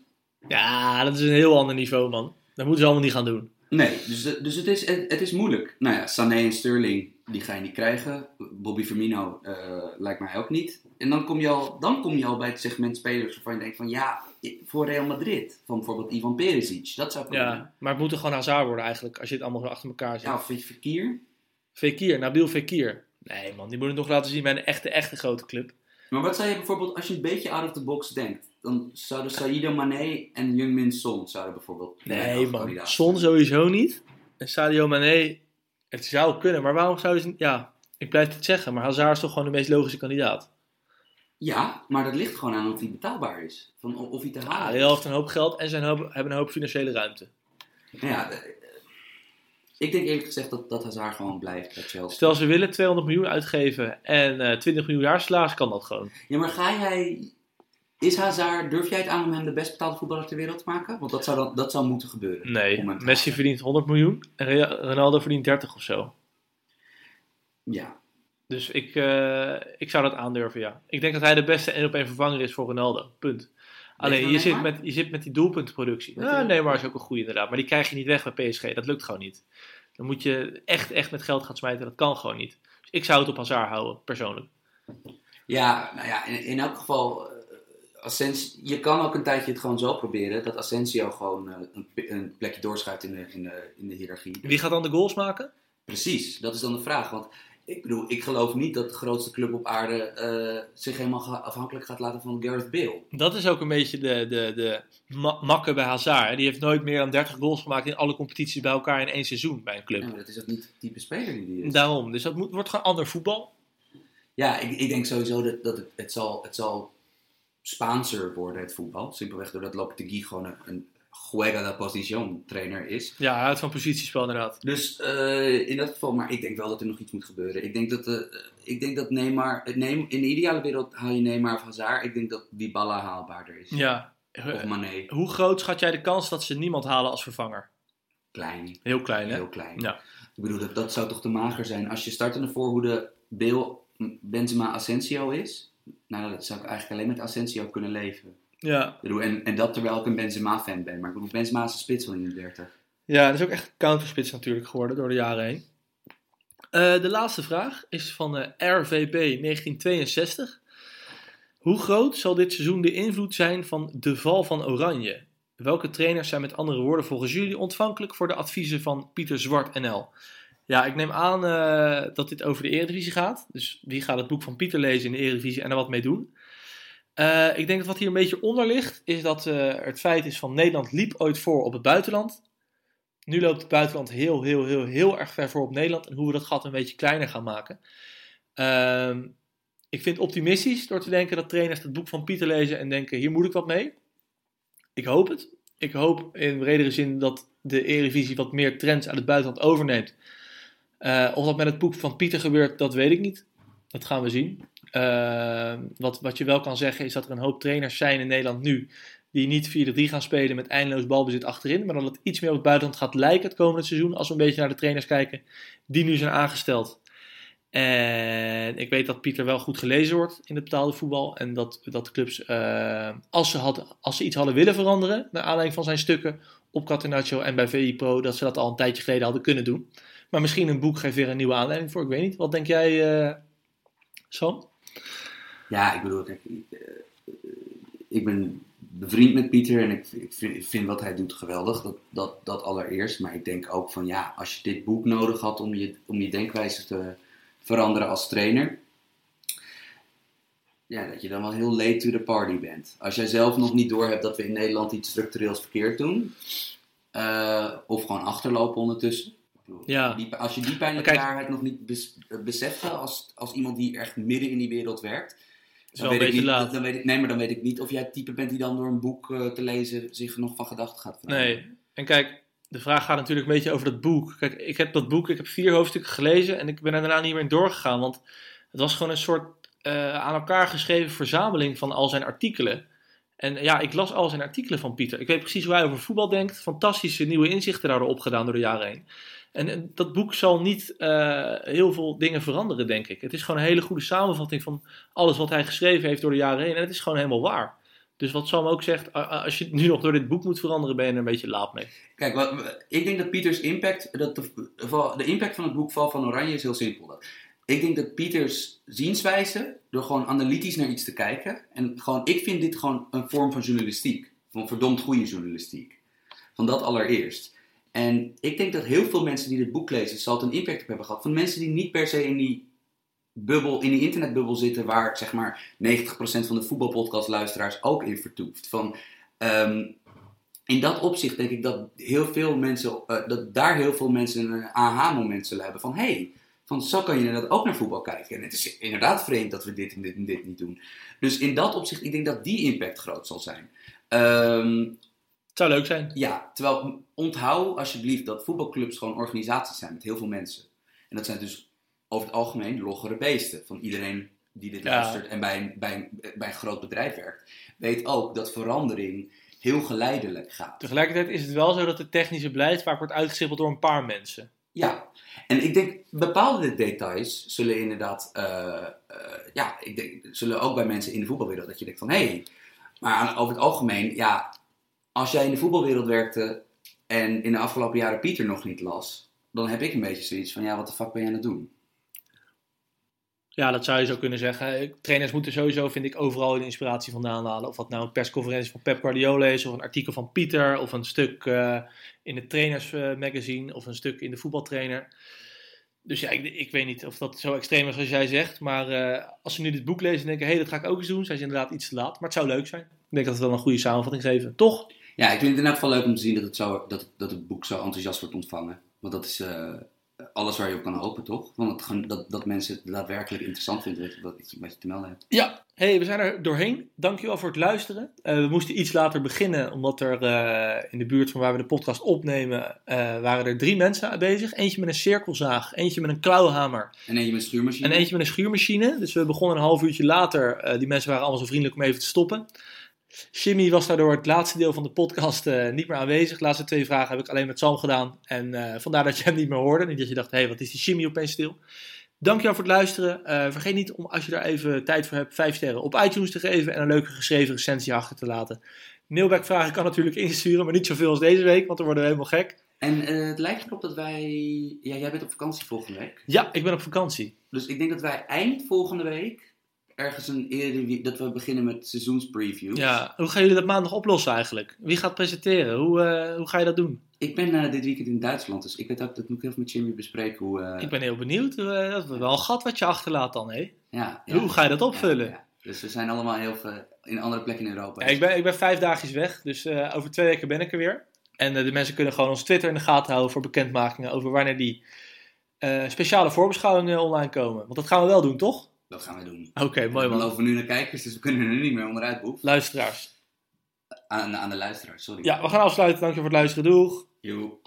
Ja, dat is een heel ander niveau, man. Dat moeten ze allemaal niet gaan doen. Nee, dus, dus het, is, het, het is moeilijk. Nou ja, Sané en Sterling, die ga je niet krijgen. Bobby Firmino eh, lijkt mij ook niet. En dan kom, je al, dan kom je al bij het segment spelers waarvan je denkt van ja, voor Real Madrid. Van bijvoorbeeld Ivan Perisic, dat zou kunnen. Ja, maar het moet er gewoon Hazard worden eigenlijk, als je het allemaal zo achter elkaar zet. Ja, of Fekir. Fekir, Nabil Fekir. Nee, man, die moet het nog laten zien bij een echte, echte grote club. Maar wat zou je bijvoorbeeld, als je een beetje out of the box denkt, dan zouden Saïdo Mane en Jungmin Son zouden bijvoorbeeld... Nee, man. Son zijn. sowieso niet. En Sadio Mane, het zou kunnen. Maar waarom zouden ze... Ja, ik blijf het zeggen. Maar Hazard is toch gewoon de meest logische kandidaat. Ja, maar dat ligt gewoon aan of hij betaalbaar is. Van of hij te halen is. heeft een hoop geld en ze hebben een hoop financiële ruimte. Ja, ik denk eerlijk gezegd dat, dat Hazard gewoon blijft bij Chelsea. Stel ze willen 200 miljoen uitgeven en eh 20 miljoen jaar salaris, kan dat gewoon. Ja, maar ga jij... Is Hazard, durf jij het aan om hem de best betaalde voetballer ter wereld te maken? Want dat zou, dan, dat zou moeten gebeuren. Nee, Messi verdient 100 miljoen en Ronaldo verdient 30 of zo. Ja. Dus ik, eh, ik zou dat aandurven, ja. Ik denk dat hij de beste en op een vervanger is voor Ronaldo. Punt. Alleen, je zit, met, je zit met die doelpuntenproductie. Weet Ja, je- Neymar is ook een goede inderdaad. Maar die krijg je niet weg bij PSG. Dat lukt gewoon niet. Dan moet je echt, echt met geld gaan smijten. Dat kan gewoon niet. Dus Ik zou het op Hazard houden, persoonlijk. Ja, nou ja, in, in elk geval, Asensio, je kan ook een tijdje het gewoon zo proberen. Dat Asensio gewoon uh, een, een, plekje doorschuift in de, in, de, in de hiërarchie. Wie gaat dan de goals maken? Precies, dat is dan de vraag. Want ik bedoel, ik geloof niet dat de grootste club op aarde uh, zich helemaal afhankelijk gaat laten van Gareth Bale. Dat is ook een beetje de, de, de ma bij Hazard. Die heeft nooit meer dan 30 goals gemaakt in alle competities bij elkaar in één seizoen bij een club. Ja, maar dat is ook niet het type speler die die is. Daarom, dus dat moet, wordt gewoon ander voetbal. Ja, ik, ik denk sowieso dat, dat het, het, zal, het zal Spaanser worden, het voetbal. Simpelweg doordat Lopetegui gewoon een juega de position trainer is. Ja, hij houdt van positiespel inderdaad. Dus uh, in dat geval, maar ik denk wel dat er nog iets moet gebeuren. Ik denk dat, uh, ik denk dat Neymar, Neym, in de ideale wereld haal je Neymar of Hazard. Ik denk dat die Balla haalbaarder is. Ja. Of Mané. Hoe groot schat jij de kans dat ze niemand halen als vervanger? Klein. Heel klein, hè? Heel klein. Ja. Ik bedoel, dat, dat zou toch te mager zijn. Als je startende voorhoede Bale, Benzema, Asensio is, nou, dat zou ik eigenlijk alleen met Asensio kunnen leven. Ja. En, en dat terwijl ik een Benzema-fan ben. Maar ik bedoel, Benzema is een spits van 31. Ja, dat is ook echt een counterspits natuurlijk geworden door de jaren heen. Uh, de laatste vraag is van uh, RVB 1962. Hoe groot zal dit seizoen de invloed zijn van de val van Oranje? Welke trainers zijn met andere woorden volgens jullie ontvankelijk voor de adviezen van Pieter Zwart NL? Ja, ik neem aan uh, dat dit over de Eredivisie gaat. Dus wie gaat het boek van Pieter lezen in de Eredivisie en er wat mee doen? Uh, ik denk dat wat hier een beetje onder ligt, is dat uh, het feit is van Nederland liep ooit voor op het buitenland. Nu loopt het buitenland heel, heel, heel, heel erg ver voor op Nederland. En hoe we dat gat een beetje kleiner gaan maken. Uh, ik vind optimistisch door te denken dat trainers het boek van Pieter lezen en denken, hier moet ik wat mee. Ik hoop het. Ik hoop in bredere zin dat de Eredivisie wat meer trends uit het buitenland overneemt. Uh, of dat met het boek van Pieter gebeurt, dat weet ik niet. Dat gaan we zien. Uh, wat, wat je wel kan zeggen is dat er een hoop trainers zijn in Nederland nu die niet 4-3 gaan spelen met eindeloos balbezit achterin, maar dat het iets meer op het buitenland gaat lijken het komende seizoen als we een beetje naar de trainers kijken die nu zijn aangesteld. En ik weet dat Pieter wel goed gelezen wordt in het betaalde voetbal en dat, dat clubs, uh, als, ze had, als ze iets hadden willen veranderen, naar aanleiding van zijn stukken op Catenaccio en bij VI Pro, dat ze dat al een tijdje geleden hadden kunnen doen. Maar misschien een boek geeft weer een nieuwe aanleiding voor, ik weet niet. Wat denk jij, uh, Sam? Ja, ik bedoel, kijk, ik, ben bevriend met Pieter en ik, ik, vind, wat hij doet geweldig, dat, dat, dat allereerst. Maar ik denk ook van ja, als je dit boek nodig had om je, om je denkwijze te veranderen als trainer, ja, dat je dan wel heel late to the party bent. Als jij zelf nog niet doorhebt dat we in Nederland iets structureels verkeerd doen, uh, of gewoon achterlopen ondertussen. Ja. Die, als je die pijnlijke waarheid nog niet bes, beseft als, als iemand die echt midden in die wereld werkt, dan weet, niet, laat. dan weet ik Nee, maar dan weet ik niet of jij het type bent die dan door een boek uh, te lezen zich nog van gedachten gaat veranderen. Nee, en kijk, de vraag gaat natuurlijk een beetje over dat boek. Kijk, ik heb dat boek, ik heb vier hoofdstukken gelezen en ik ben er daarna niet meer in doorgegaan, want het was gewoon een soort uh, aan elkaar geschreven verzameling van al zijn artikelen. En ja, ik las al zijn artikelen van Pieter. Ik weet precies hoe hij over voetbal denkt. Fantastische nieuwe inzichten daardoor opgedaan door de jaren heen. En dat boek zal niet uh, heel veel dingen veranderen, denk ik. Het is gewoon een hele goede samenvatting van alles wat hij geschreven heeft door de jaren heen. En het is gewoon helemaal waar. Dus wat Sam ook zegt, als je nu nog door dit boek moet veranderen, ben je er een beetje laat mee. Kijk, ik denk dat Pieters impact, dat de, de, impact van het boek Val van Oranje is heel simpel. Ik denk dat Pieters zienswijze, door gewoon analytisch naar iets te kijken, en gewoon, ik vind dit gewoon een vorm van journalistiek. Van verdomd goede journalistiek. Van dat allereerst. En ik denk dat heel veel mensen die dit boek lezen, zal het een impact op hebben gehad. Van mensen die niet per se in die bubbel, in die internetbubbel zitten, waar zeg maar 90% van de voetbalpodcastluisteraars ook in vertoeft. Van, um, in dat opzicht denk ik dat heel veel mensen, uh, dat daar heel veel mensen een aha-moment zullen hebben van hey, van zo kan je inderdaad ook naar voetbal kijken. En het is inderdaad vreemd dat we dit en dit en dit niet doen. Dus in dat opzicht, ik denk dat die impact groot zal zijn. Um, zou leuk zijn. Ja, terwijl onthoud alsjeblieft dat voetbalclubs gewoon organisaties zijn met heel veel mensen. En dat zijn dus over het algemeen loggere beesten. Van iedereen die dit ja. luistert en bij een, bij, een, bij een groot bedrijf werkt, weet ook dat verandering heel geleidelijk gaat. Tegelijkertijd is het wel zo dat het technische beleid vaak wordt uitgestippeld door een paar mensen. Ja, en ik denk bepaalde details zullen inderdaad, uh, uh, ja, ik denk, zullen ook bij mensen in de voetbalwereld dat je denkt van hé, hey, maar over het algemeen, ja, als jij in de voetbalwereld werkte en in de afgelopen jaren Pieter nog niet las, dan heb ik een beetje zoiets van, ja, wat de fuck ben je aan het doen? Ja, dat zou je zo kunnen zeggen. Trainers moeten sowieso, vind ik, overal de inspiratie vandaan halen. Of dat nou een persconferentie van Pep Guardiola is, of een artikel van Pieter, of een stuk uh, in het trainersmagazine, of een stuk in de voetbaltrainer. Dus ja, ik, ik, weet niet of dat zo extreem is als jij zegt. Maar uh, als ze nu dit boek lezen en denken, hé, hey, dat ga ik ook eens doen, zijn ze inderdaad iets te laat. Maar het zou leuk zijn. Ik denk dat het wel een goede samenvatting geven, toch? Ja, ik vind het in elk geval leuk om te zien dat het, zo, dat, dat het boek zo enthousiast wordt ontvangen. Want dat is uh, alles waar je op kan hopen, toch? Want het, dat, dat mensen het daadwerkelijk interessant vinden wat, wat je te melden hebt. Ja, hey, we zijn er doorheen. Dankjewel voor het luisteren. Uh, we moesten iets later beginnen, omdat er uh, in de buurt van waar we de podcast opnemen, waren er drie mensen bezig. Eentje met een cirkelzaag, eentje met een klauwhamer. En eentje met een schuurmachine. En eentje met een schuurmachine. Dus we begonnen een half uurtje later. die mensen waren allemaal zo vriendelijk om even te stoppen. Jimmy was daardoor het laatste deel van de podcast uh, niet meer aanwezig. De laatste twee vragen heb ik alleen met Sam gedaan. En uh, vandaar dat je hem niet meer hoorde. Niet dat je dacht, hé, hey, wat is die Jimmy opeens stil. Dankjewel voor het luisteren. Uh, vergeet niet om, als je daar even tijd voor hebt, vijf sterren op iTunes te geven. En een leuke geschreven recensie achter te laten. Mailback vragen kan natuurlijk insturen, maar niet zoveel als deze week, want dan worden we helemaal gek. En het lijkt erop dat wij... Ja, jij bent op vakantie volgende week. Ja, ik ben op vakantie. Dus ik denk dat wij eind volgende week ergens een eerder dat we beginnen met seizoenspreviews. Ja, hoe gaan jullie dat maandag oplossen eigenlijk? Wie gaat presenteren? Hoe, uh, hoe ga je dat doen? Ik ben uh, dit weekend in Duitsland, dus ik weet ook, dat moet ik even met Jimmy bespreken. Hoe, uh... Ik ben heel benieuwd. dat is wel een gat wat je achterlaat dan, hè? Ja, ja, Hoe ga je dat opvullen? Ja, dus we zijn allemaal heel veel in andere plekken in Europa. ik, ben, ik ben vijf dagjes weg, dus over twee weken ben ik er weer. En de mensen kunnen gewoon ons Twitter in de gaten houden voor bekendmakingen over wanneer die speciale voorbeschouwingen online komen. Want dat gaan we wel doen, toch? Dat gaan we doen. Oké, okay, mooi man. We lopen nu naar kijkers, dus we kunnen er nu niet meer onderuit boef. Luisteraars. Aan, aan de luisteraars, sorry. Ja, we gaan afsluiten. Dankjewel voor het luisteren. Doeg. Joe.